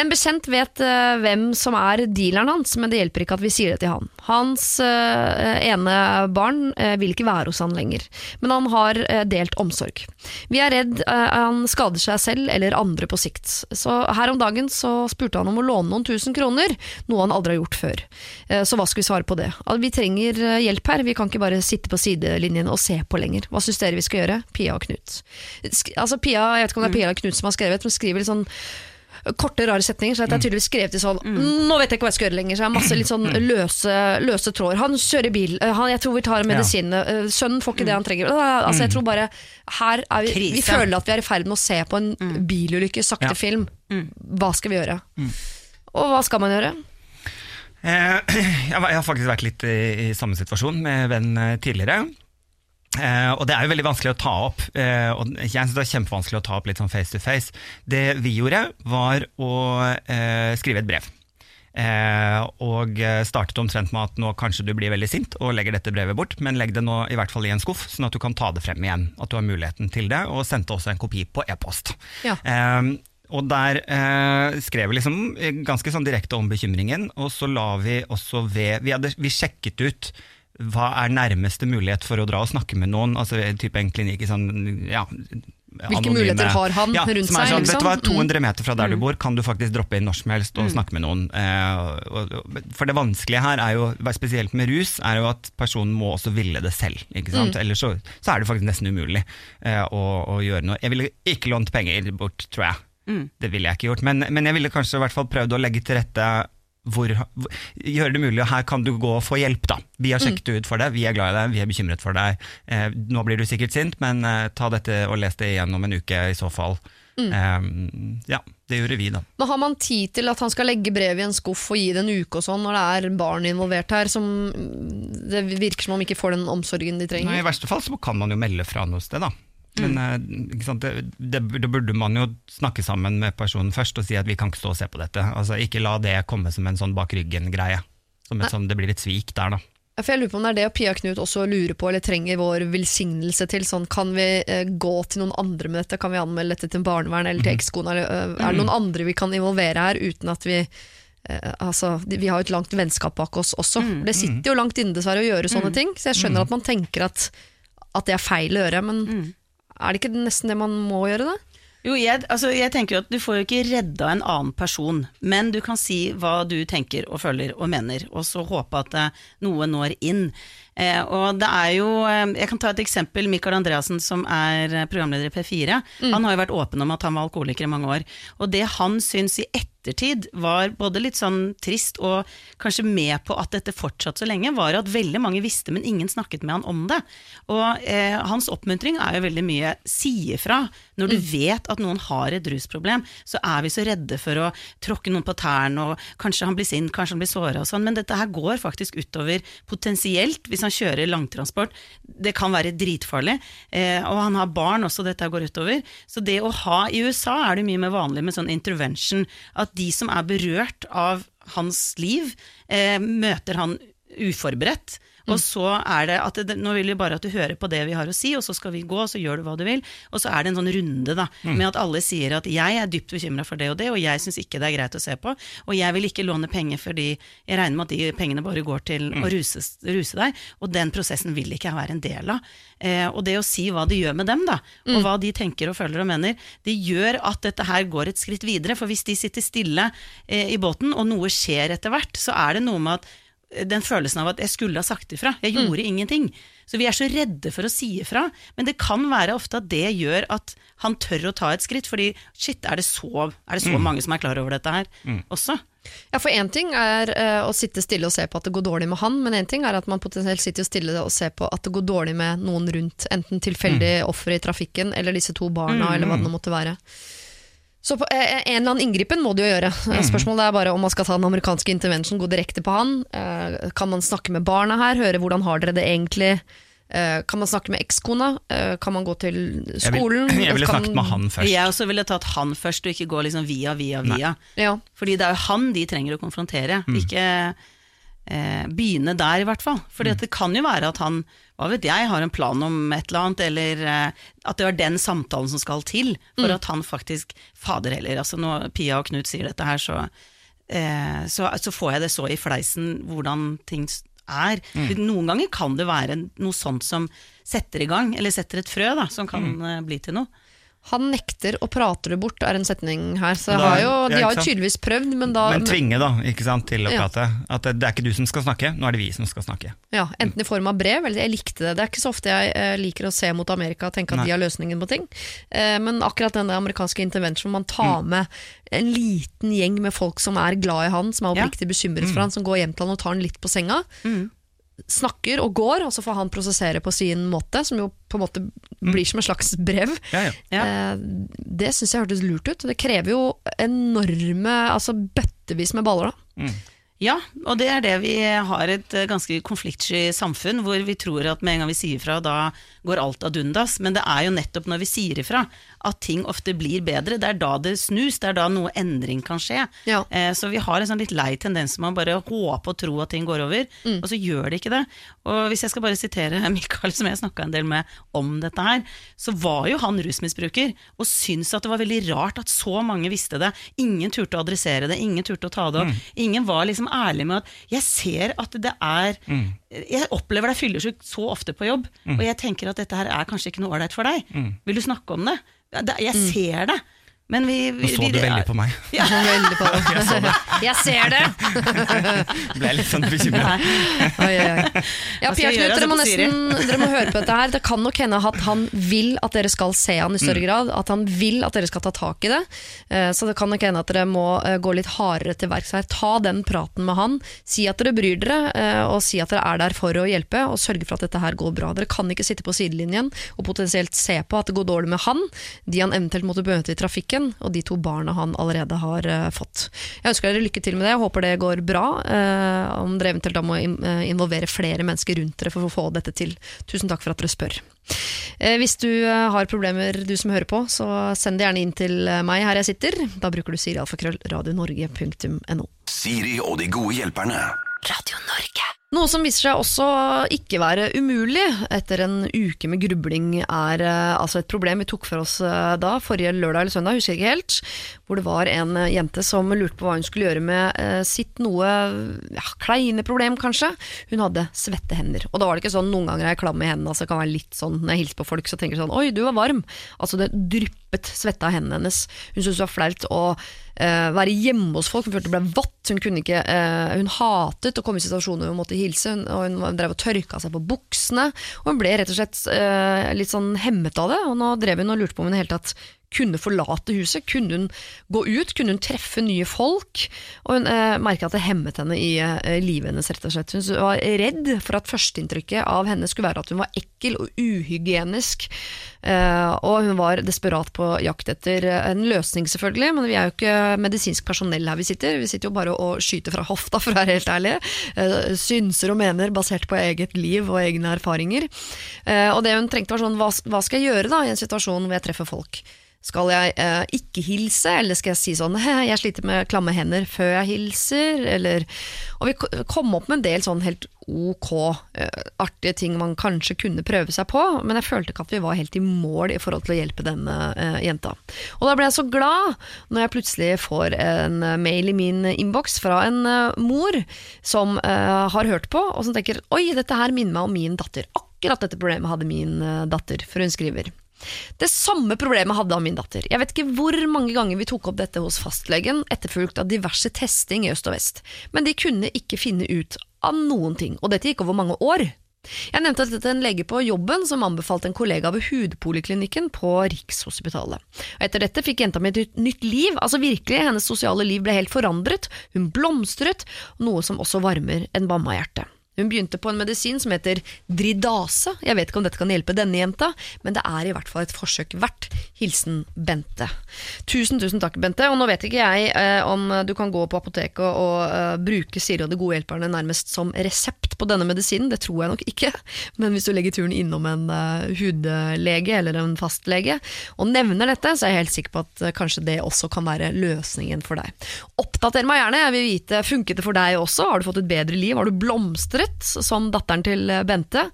En bekjent vet eh, hvem som er dealeren hans, men det hjelper ikke at vi sier det til han. Hans ene barn vil ikke være hos han lenger, men han har delt omsorg. Vi er redd han skader seg selv eller andre på sikt. Så her om dagen så spurte han om å låne noen tusen kroner, noe han aldri har gjort før. Eh, så hva skal vi svare på det? Vi trenger eh, hjelp her, vi kan ikke bare sitte på sidelinjen og se på lenger. Hva syns dere vi skal gjøre? Pia og Knut. Sk altså Pia, jeg vet ikke om det er Pia eller Knut som har skrevet, men skriver litt sånn korte, rare setninger, så jeg har tydeligvis skrevet i sånn Nå vet jeg ikke hva jeg skal gjøre lenger, så jeg har masse litt sånn løse, løse tråder. Han kjører bil, eh, han, jeg tror vi tar medisinene, eh, sønnen får ikke det han trenger. Altså, jeg tror bare Her er vi Vi føler at vi er i ferd med å se på en bilulykke, sakte film. Hva skal vi gjøre? Og hva skal man gjøre? Eh, Jeg har faktisk vært litt i, samme situasjon med en venn eh, tidligere. Eh, og det er jo veldig vanskelig å ta opp. Eh, og jeg synes det er kjempevanskelig å ta opp litt sånn face to face. Det vi gjorde, var å eh, skrive et brev. Eh, og startet omtrent med at nå kanskje du blir veldig sint og legger dette brevet bort, men legg det nå i hvert fall i en skuff, sånn at du kan ta det frem igjen. At du har muligheten til det, og sendte også en kopi på e-post. Ja. Eh, og der eh, skrev vi liksom ganske sånn direkte om bekymringen, og så la vi også ved Vi, hadde, vi sjekket ut hva er nærmeste mulighet for å dra og snakke med noen, altså type en klinikk sånn ja, Hvilke muligheter har han ja, rundt er seg, Sånn, liksom? Vet du hva, 200 Mm. meter fra der du bor kan du faktisk droppe inn når som helst og snakke med noen. Eh, for det vanskelige her, er jo, spesielt med rus, er jo at personen må også ville det selv. Ikke Mm. sant? Ellers så, så er det faktisk nesten umulig eh, å, å gjøre noe. Jeg ville ikke lånt penger bort, tror jeg. Mm. Det ville jeg ikke gjort. Men, men jeg ville kanskje i hvert fall prøvd å legge til rette hvor, hvor, gjøre det mulig, og her kan du gå og få hjelp. da. Vi har sjekket ut for deg, vi er glad i deg, vi er bekymret for deg. Eh, nå blir du sikkert sint, men eh, ta dette og les det igjen om en uke i så fall. Eh, ja, det gjorde vi, da. Men har man tid til at han skal legge brevet i en skuff og gi det en uke og sånn, når det er barn involvert her, som det virker som om ikke får den omsorgen de trenger? Nei. I verste fall så kan man jo melde fra noe sted, da. Men mm. sant? Det, det, da burde man jo snakke sammen med personen først og si at vi kan ikke stå og se på dette. Altså Ikke la det komme som en sånn bak ryggen-greie. Sånn, Det blir et svik der, da. For jeg lurer på om det er det Pia Knut også lurer på, eller trenger vår velsignelse til. Sånn, kan vi eh, gå til noen andre med dette? Kan vi anmelde dette til barnevern eller til ekskona? Eller, øh, Er det noen andre vi kan involvere her, uten at vi eh, altså, Vi har jo et langt vennskap bak oss også. Det sitter jo langt inne dessverre å gjøre sånne ting, så jeg skjønner at man tenker at, at det er feil å gjøre, men er det ikke nesten det man må gjøre, da? Jo, jeg, altså, jeg tenker jo at Du får jo ikke redda en annen person, men du kan si hva du tenker og føler og mener, og så håpe at eh, noe når inn. Eh, og det er jo, eh, Jeg kan ta et eksempel. Mikael Andreassen, som er eh, programleder i P4, han har jo vært åpen om at han var alkoholiker i mange år. Og det han syns i ettertid var både litt sånn trist og kanskje med på at dette fortsatte så lenge, var at veldig mange visste, men ingen snakket med han om det. Og eh, hans oppmuntring er jo veldig mye si ifra. Når du vet at noen har et rusproblem, så er vi så redde for å tråkke noen på tærne, og kanskje han blir sint, kanskje han blir såra og sånn, men dette her går faktisk utover potensielt hvis han kjører langtransport. Det kan være dritfarlig, eh, og han har barn også dette går utover. Så det å ha I USA er det mye mer vanlig med sånn intervention, at de som er berørt av hans liv, eh, møter han uforberedt. Og så er det at det, nå vil vi bare at du hører på det vi har å si, og så skal vi gå, og så gjør du hva du vil. Og så er det en sånn runde da, med at alle sier at jeg er dypt bekymra for det og det, og jeg syns ikke det er greit å se på, og jeg vil ikke låne penger fordi jeg regner med at de pengene bare går til å ruse, ruse deg, og den prosessen vil ikke jeg være en del av. Eh, og det å si hva det gjør med dem, da, og hva de tenker og føler og mener, det gjør at dette her går et skritt videre. For hvis de sitter stille eh, i båten, og noe skjer etter hvert, så er det noe med at den følelsen av at jeg skulle ha sagt ifra. Jeg gjorde ingenting. Så vi er så redde for å si ifra. Men det kan være ofte at det gjør at han tør å ta et skritt. Fordi shit, er det så, er det så mange som er klar over dette her også? Ja, for én ting er uh, å sitte stille og se på at det går dårlig med han, men en ting er at man potensielt sitter stille og ser på at det går dårlig med noen rundt, enten tilfeldig offer i trafikken eller disse to barna, eller hva det nå måtte være. Så på, eh, en eller annen inngripen må det jo gjøre. Eh, Spørsmålet er bare om man skal ta den amerikanske intervention, gå direkte på han. Eh, kan man snakke med barna her, høre hvordan har dere det egentlig? Eh, kan man snakke med ekskona? Eh, kan man gå til Jeg, vil, skolen? jeg ville Kan- snakket med han først. Jeg også ville tatt han først, og ikke gå liksom via, via, via. Ja. Fordi det er jo han de trenger å konfrontere, ikke eh, begynne der, i hvert fall. For mm. det kan jo være at han hva vet jeg, har en plan om et eller annet, eller eh, at det er den samtalen som skal til for at han faktisk Fader heller, altså når Pia og Knut sier dette her, så, eh, så, så får jeg det så i fleisen hvordan ting er. er. Noen ganger kan det være noe sånt som setter i gang, eller setter et frø da, som kan mm. bli til noe. Han nekter og prater det bort, er en setning her. Så Da- har jo, de har jo tydeligvis prøvd, men da Men tvinge, da, ikke sant, til å Ja. prate. At det, det er ikke du som skal snakke, nå er det vi som skal snakke. Ja, Enten i form av brev, eller jeg likte det. Det er ikke så ofte jeg eh, liker å se mot Amerika og tenke at Nei. de har løsningen på ting. Eh, men akkurat den der amerikanske intervention, man tar Mm. med en liten gjeng med folk som er glad i han, som er Ja. oppriktig bekymret Mm. for han, som går hjem til han og tar han litt på senga. Snakker og går, og så får han prosessere på sin måte, som jo på en måte blir som en slags brev. Ja, ja. Ja. Eh, det syns jeg hørtes lurt ut. Det krever jo enorme altså bøttevis med baller, da. Ja, og det er det vi har et eh, ganske konfliktsky samfunn, hvor vi tror at med en gang vi sier fra, da går alt ad undas. Men det er jo nettopp når vi sier ifra at ting ofte blir bedre. Det er da det snus, det er da noe endring kan skje. Ja. Eh, så vi har en sånn litt lei tendens til å bare håpe og tro at ting går over, og så gjør det ikke det. Og hvis jeg skal bare sitere Mikael, som jeg snakka en del med om dette her, så var jo han rusmisbruker, og syntes at det var veldig rart at så mange visste det. Ingen turte å adressere det, ingen turte å ta det opp. Ingen var liksom ærlig med at jeg ser at det er Jeg opplever deg fyllesyk så ofte på jobb, og jeg tenker at dette her er kanskje ikke noe ålreit for deg. Vil du snakke om det? Jeg ser det. Men vi, vi Nå så vi- du veldig på meg. Ja. Veldig på det. Jeg så det. Jeg ser det! Ble litt sånn bekymra. Ja, Pia Knut, dere må nesten dere må høre på dette her. Det kan nok hende at han vil at dere skal se han i større Mm. grad. At han vil at dere skal ta tak i det. Eh, Så det kan nok hende at dere må eh, gå litt hardere til verks her. Ta den praten med han. Si at dere bryr dere, eh, og si at dere er der for å hjelpe, og sørge for at dette her går bra. Dere kan ikke sitte på sidelinjen og potensielt se på at det går dårlig med han, de han eventuelt måtte møte i trafikken, og de to barna han allerede har eh, fått. Jeg ønsker dere lykke til med det, jeg håper det går bra. eh, om dere eventuelt da må eh, involvere flere mennesker rundt dere for å få dette til. Tusen takk for at dere spør. Eh, hvis du har problemer, du som hører på, så send det gjerne inn til meg her jeg sitter. Da bruker du Siri Alfakrøll, radionorge.no. Siri og de gode hjelperne. Radio Norge. Noe som viser seg også ikke være umulig etter en uke med grubling, er eh, altså et problem vi tok for oss eh, da, forrige lørdag eller søndag, husker jeg ikke helt, hvor det var en eh, jente som lurte på hva hun skulle gjøre med sitt noe ja, kleine problem, kanskje. Hun hadde svette hender. Og da var det ikke sånn noen ganger er jeg klam i hendene, altså det kan være litt sånn når jeg hilser på folk, så tenker sånn oi, du var varm. Altså det dryppet svette av hendene hennes. Hun syntes det var flaut eh, være hjemme hos folk, hun følte det ble vått. Hun, kunne ikke, uh, hun hatet å komme i situasjoner hvor hun måtte hilse, hun, og hun drev og tørka seg på buksene. Og hun ble rett og slett uh, litt sånn hemmet av det, og nå drev hun og lurte på om hun i det hele tatt kunne forlate huset. Kunne hun gå ut? Kunne hun treffe nye folk? Og hun eh, merka at det hemmet henne i eh, livet hennes. rett og slett. Hun var redd for at førsteinntrykket av henne skulle være at hun var ekkel og uhygienisk. Eh, og hun var desperat på jakt etter en løsning, selvfølgelig. Men vi er jo ikke medisinsk personell her vi sitter. Vi sitter jo bare og skyter fra hofta, for å være helt ærlig. Eh, synser og mener basert på eget liv og egne erfaringer. Eh, og det hun trengte var sånn, hva, hva skal jeg gjøre da i en situasjon hvor jeg treffer folk? Skal jeg eh, ikke hilse, eller skal jeg si sånn «Hæ, jeg sliter med klamme hender før jeg hilser, eller Og vi kom opp med en del sånn helt ok eh, artige ting man kanskje kunne prøve seg på, men jeg følte ikke at vi var helt i mål i forhold til å hjelpe denne eh, jenta. Og da ble jeg så glad når jeg plutselig får en eh, mail i min innboks fra en eh, mor som eh, har hørt på, og som tenker oi, dette her minner meg om min datter. Akkurat dette problemet hadde min datter, for hun skriver. Det samme problemet hadde av min datter. Jeg vet ikke hvor mange ganger vi tok opp dette hos fastlegen, etterfulgt av diverse testing i øst og vest, men de kunne ikke finne ut av noen ting, og dette gikk over mange år. Jeg nevnte dette til en lege på jobben som anbefalte en kollega ved hudpoliklinikken på Rikshospitalet. Og etter dette fikk jenta mi et nytt liv, altså virkelig, hennes sosiale liv ble helt forandret, hun blomstret, noe som også varmer en mammahjerte. Hun begynte på en medisin som heter Dridase. Jeg vet ikke om dette kan hjelpe denne jenta, men det er i hvert fall et forsøk verdt. Hilsen Bente. Tusen, tusen takk, Bente. Og nå vet ikke jeg eh, om du kan gå på apoteket og, eh, bruke Siri og de gode hjelperne nærmest som resept på denne medisinen. Det tror jeg nok ikke. Men hvis du legger turen innom en eh, hudlege eller en fastlege og nevner dette, så er jeg helt sikker på at eh, kanskje det også kan være løsningen for deg. Oppdater meg gjerne. Jeg vil vite, funket det for deg også? Har du fått et bedre liv? Har du blomstret som datteren til Bente?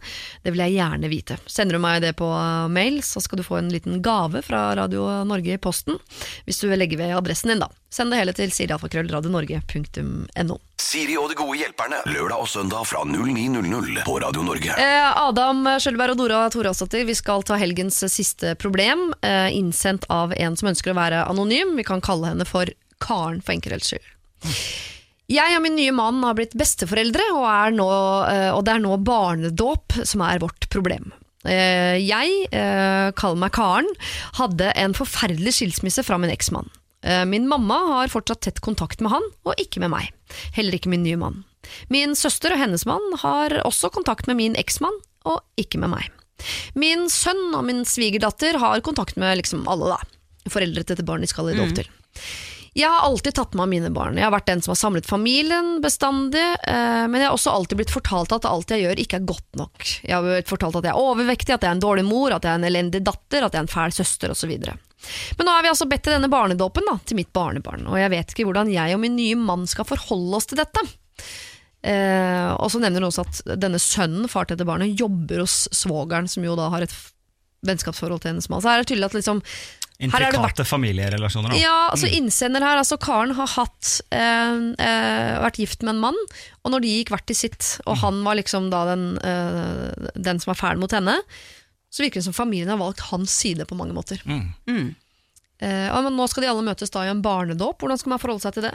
Det vil jeg gjerne vite. Sender du meg det på mail, så skal du få en liten gave fra Radio Norge i posten. Hvis du legger ved adressen din, da. Send det hele til sirialfakrøllradionorge.no. Siri og de gode hjelperne. Lørdag og søndag fra 09.00 på Radio Norge. Eh, Adam Skjølberg og Dora Thoralsdottir, vi skal ta helgens siste problem, eh, innsendt av en som ønsker å være anonym. Vi kan kalle henne for Karen for enkelhets skyld. Jeg og min nye mann har blitt besteforeldre, og, er nå, eh, og det er nå barnedåp som er vårt problem. Eh, Jeg, kall kaller meg Karen, hadde en forferdelig skilsmisse fra min eksmann. Eh, Min mamma har fortsatt tett kontakt med han, og ikke med meg. Heller ikke min nye mann. Min søster og hennes mann har også kontakt med min eksmann, og ikke med meg. Min sønn og min svigerdatter har kontakt med liksom alle, da. Foreldre til dette barnet de skal i dåp til. Jeg har alltid tatt meg mine barn. Jeg har vært den som har samlet familien bestandig. Eh, men jeg har også alltid blitt fortalt at alt jeg gjør ikke er godt nok. Jeg har blitt fortalt at jeg er overvektig, at jeg er en dårlig mor, at jeg er en elendig datter, at jeg er en fæl søster osv. Men nå er vi altså bedt til denne barnedåpen da, til mitt barnebarn, og jeg vet ikke hvordan jeg og min nye mann skal forholde oss til dette. Eh, og så nevner hun også at denne sønnen, far til dette barnet, jobber hos svogeren, som jo da har et vennskapsforhold til hennes mann. Så her er det tydelig at liksom er Intrikate familierelasjoner. Da. ja, altså innsender her, altså Karen har hatt, eh, eh, vært gift med en mann, og når de gikk hvert til sitt, og han var liksom da den, eh, den som var fæl mot henne, så virker det som familien har valgt hans side på mange måter. Mm. Eh, og, men nå skal de alle møtes da i en barnedåp, hvordan skal man forholde seg til det?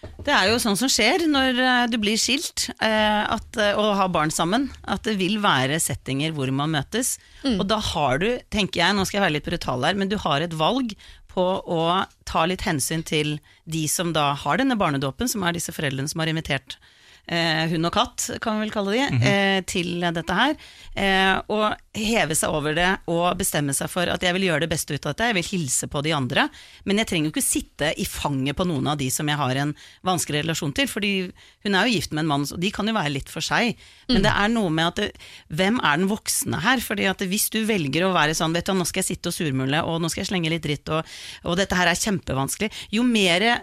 Det er jo sånn som skjer når eh, du blir skilt eh, at, eh, og har barn sammen. At det vil være settinger hvor man møtes. Og da har du, tenker jeg, nå skal jeg være litt brutal her, men du har et valg på å ta litt hensyn til de som da har denne barnedåpen, som er disse foreldrene som har invitert hund og katt, kan vi vel kalle de, eh, til dette her. Eh, og heve seg over det og bestemme seg for at jeg vil gjøre det beste ut av dette. Jeg vil hilse på de andre. Men jeg trenger jo ikke sitte i fanget på noen av de som jeg har en vanskelig relasjon til. fordi hun er jo gift med en mann, og de kan jo være litt for seg. Men det er noe med at det, hvem er den voksne her? Fordi at hvis du velger å være sånn, vet du, nå skal jeg sitte og surmule, og nå skal jeg slenge litt dritt, og, og dette her er kjempevanskelig. Jo mer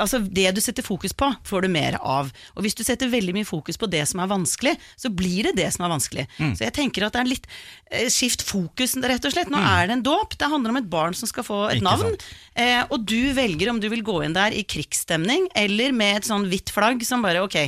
Altså, det du setter fokus på, får du mer av. Og hvis du setter veldig mye fokus på det som er vanskelig, så blir det det som er vanskelig. Så jeg tenker at det er litt eh, skift fokus, rett og slett. Nå er det en dåp, det handler om et barn som skal få et Ikke navn. Eh, og du velger om du vil gå inn der i krigsstemning, eller med et sånn hvitt flagg som bare ok,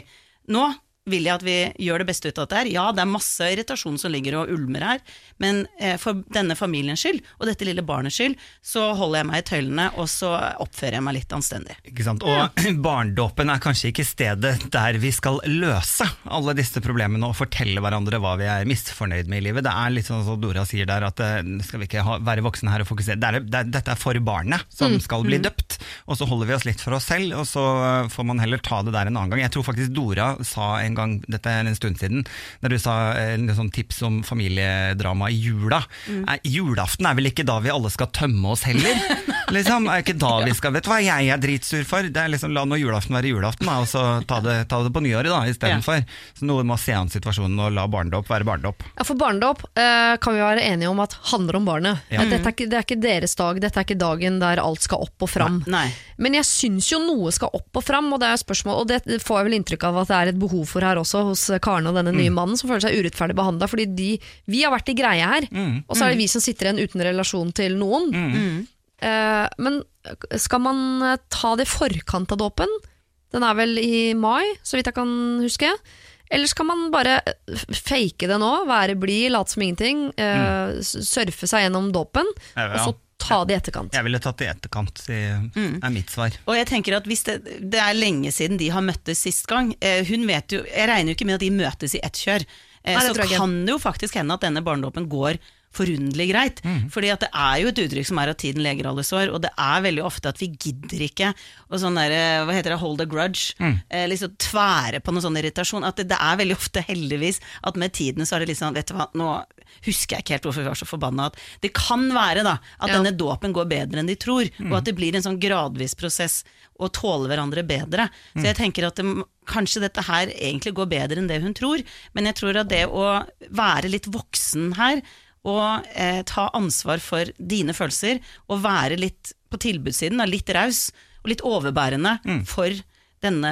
nå vil jeg at vi gjør det beste ut av dette her. Ja, det er masse irritasjon som ligger og ulmer her, men eh, for denne familiens skyld, og dette lille barnets skyld, så holder jeg meg i tøylene, og så oppfører jeg meg litt anstendig. Ikke sant? Og barndåpen er kanskje ikke stedet der vi skal løse alle disse problemene og fortelle hverandre hva vi er misfornøyd med i livet. Det er litt sånn som Dora sier der, at eh, skal vi ikke ha, være voksne her og fokusere det er, det Dette er for barnet som skal bli døpt, og så holder vi oss litt for oss selv, og så får man heller ta det der en annen gang. Jeg tror faktisk Dora sa en gang, dette er en stund siden, der du sa eh, en sånn tips om familiedrama i jula. Nei, julaften er vel ikke da vi alle skal tømme oss heller? liksom, er ikke da vi skal Vet du hva jeg er dritsur for? Det er liksom La nå julaften være julaften, da, og så ta det, ta det på nyåret da istedenfor. Så noen må se an situasjonen og la barnedåp være barnedåp. Ja, For barnedåp eh, kan vi være enige om at handler om barnet. Ja. Eh, Dette er ikke, det er ikke deres dag, dette er ikke dagen der alt skal opp og fram. Nei. Men jeg syns jo noe skal opp og fram, og det er spørsmål, og det får jeg vel inntrykk av at det er et behov for her også, hos Karen og denne nye mannen, som føler seg urettferdig behandla. Fordi de, vi har vært i greie her, og så er det vi som sitter igjen uten relasjon til noen. Eh, men skal man eh, ta det i forkant av dåpen? Den er vel i mai, så vidt jeg kan huske. Eller skal man bare eh, fake det nå, være blid, late som ingenting, eh, surfe seg gjennom dåpen, og så ta det i etterkant? Jeg ville tatt det i etterkant, si- er mitt svar. Og jeg tenker at hvis det, det er lenge siden de har møttes sist gang eh, Hun vet jo, Jeg regner jo ikke med at de møtes i ett kjør. Eh, Nei, det så kan det jo faktisk hende at denne barndommen går forunderlig greit. Fordi at det er jo et uttrykk som er at tiden leger alle sår, og det er veldig ofte at vi gidder ikke å sånn der, eh, hva heter det, hold a grudge, eh, liksom tvære på noe sånn irritasjon. At det, det er veldig ofte, heldigvis, at med tiden så er det litt sånn, vet du hva, nå husker jeg ikke helt hvorfor vi var så forbanna, at det kan være da, at Ja. denne dåpen går bedre enn de tror, og at det blir en sånn gradvis prosess å tåle hverandre bedre. Så jeg tenker at det, kanskje dette her egentlig går bedre enn det hun tror, men jeg tror at det å være litt voksen her, og eh, ta ansvar for dine følelser, og være litt på tilbudssiden, da, litt raus, og litt overbærende for denne,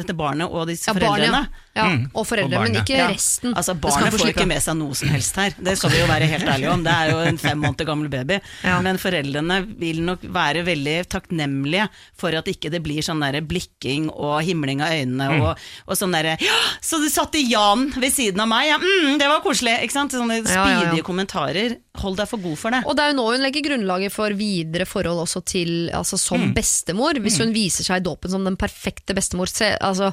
dette barnet og disse Ja, barn, ja. Foreldrene. mm. Og foreldre, Og men ikke Ja. resten. Altså Barnet får ikke med seg noe som helst her, det skal vi jo være helt ærlige om. Det er jo en fem måneder gammel baby. Ja. Men foreldrene vil nok være veldig takknemlige for at ikke det blir sånn der blikking og himling av øynene Mm. og, og sånn derre Ja, så du satt i Jan ved siden av meg, ja, mm, det var koselig! Ikke sant? Sånne Ja, ja, ja. spydige kommentarer. Hold deg for god for det. Og det er jo nå hun legger grunnlaget for videre forhold også til, altså som Mm. bestemor. Hvis hun viser seg i dåpen som den perfekte bestemor, se, altså,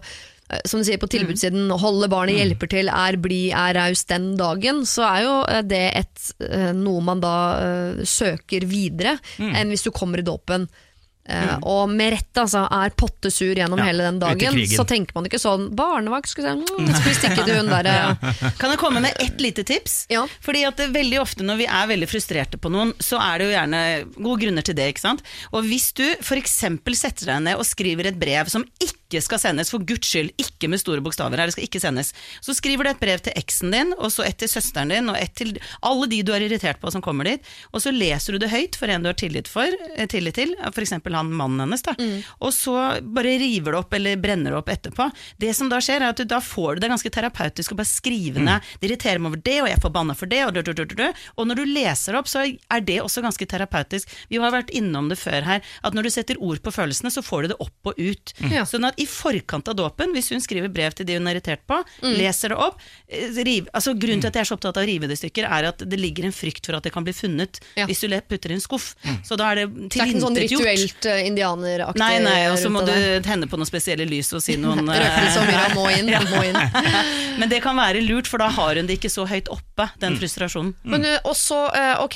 som du sier på Mm. tilbudssiden, holde barnet, hjelper til, er blid, er raus den dagen, så er jo eh, det et, eh, noe man da eh, søker videre, Mm. enn hvis du kommer i dåpen Mm. Og med rette altså, er pottesur gjennom Ja, hele den dagen. Så tenker man ikke sånn Barnevakt, skulle vi si. mm, stikke til hun derre Kan jeg komme med ett lite tips? Ja. Fordi at veldig ofte når vi er veldig frustrerte på noen, så er det jo gjerne gode grunner til det. ikke sant? Og hvis du f.eks. setter deg ned og skriver et brev som ikke skal sendes, for guds skyld, ikke med store bokstaver her, det skal ikke sendes, så skriver du et brev til eksen din, og så et til søsteren din, og et til alle de du er irritert på som kommer dit, og så leser du det høyt for en du har tillit, for, eh, tillit til, f.eks. han mannen hennes, da. og så bare river det opp eller brenner det opp etterpå. Det som da skjer, er at du, da får du det ganske terapeutisk å bare skrive ned det irriterer meg over det, og jeg er forbanna for det, og, du, du, du, du, du. og når du leser opp, så er det også ganske terapeutisk. Vi har vært innom det før her, at når du setter ord på følelsene, så får du det opp og ut. Mm. Sånn at i forkant av dåpen, hvis hun skriver brev til de hun er irritert på, leser det opp eh, riv, altså Grunnen til at jeg er så opptatt av å rive det i stykker, er at det ligger en frykt for at det kan bli funnet Ja. hvis du putter i en skuff. Så da er det Det er ikke sånn rituelt uh, indianeraktig Nei, nei, og så må du der. tenne på noen spesielle lys og si noen eh, Røkelse og myra må inn. Må inn. Men det kan være lurt, for da har hun det ikke så høyt oppe, Mm. den frustrasjonen. Men uh, også, uh, ok,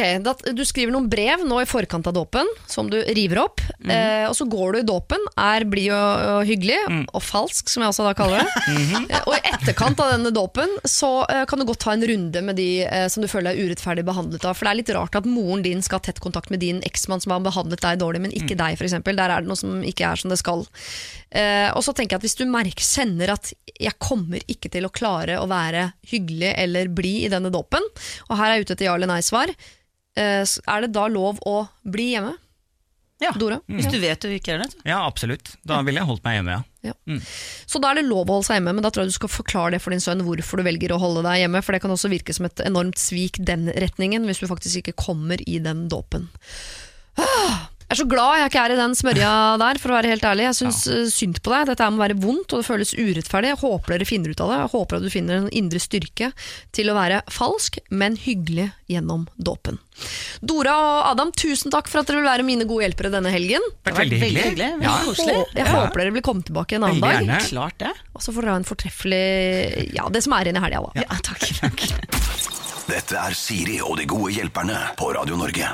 du skriver noen brev nå i forkant av dåpen, som du river opp. Eh, og så går du i dåpen, er blid og, og hyggelig, Mm. og falsk, som jeg også da kaller det. Eh, og i etterkant av denne dåpen, så uh, kan du godt ta en runde med de uh, som du føler deg urettferdig behandlet av. For det er litt rart at moren din skal ha tett kontakt med din eksmann som har behandlet deg dårlig, men Mm. ikke deg, f.eks. Der er det noe som ikke er som det skal. Uh, og så tenker jeg at hvis du merker, kjenner at jeg kommer ikke til å klare å være hyggelig eller blid i denne dåpen, og her er jeg ute etter ja eller nei-svar, er det da lov å bli hjemme? Ja, Dora? Hvis du vet du ikke er det. Ja, absolutt. Da ville jeg holdt meg hjemme, ja. Så da er det lov å holde seg hjemme, men da tror jeg du skal forklare det for din sønn hvorfor du velger å holde deg hjemme, for det kan også virke som et enormt svik den retningen, hvis du faktisk ikke kommer i den dåpen. Ah, Jeg er så glad jeg ikke er i den smørja der, for å være helt ærlig. Jeg syns ja. synd på deg. Dette må være vondt, og det føles urettferdig. Jeg håper dere finner ut av det. Jeg håper at du finner en indre styrke til å være falsk, men hyggelig gjennom dåpen. Dora og Adam, tusen takk for at dere vil være mine gode hjelpere denne helgen. Det har Vært veldig Veldig hyggelig. Ja. Veldig koselig. Hå- Jeg håper dere vil komme tilbake en annen dag. Klart det. Og så får dere ha en fortreffelig Ja, det som er igjen i helga, da. Ja, takk. Dette er Siri og de gode hjelperne på Radio Norge.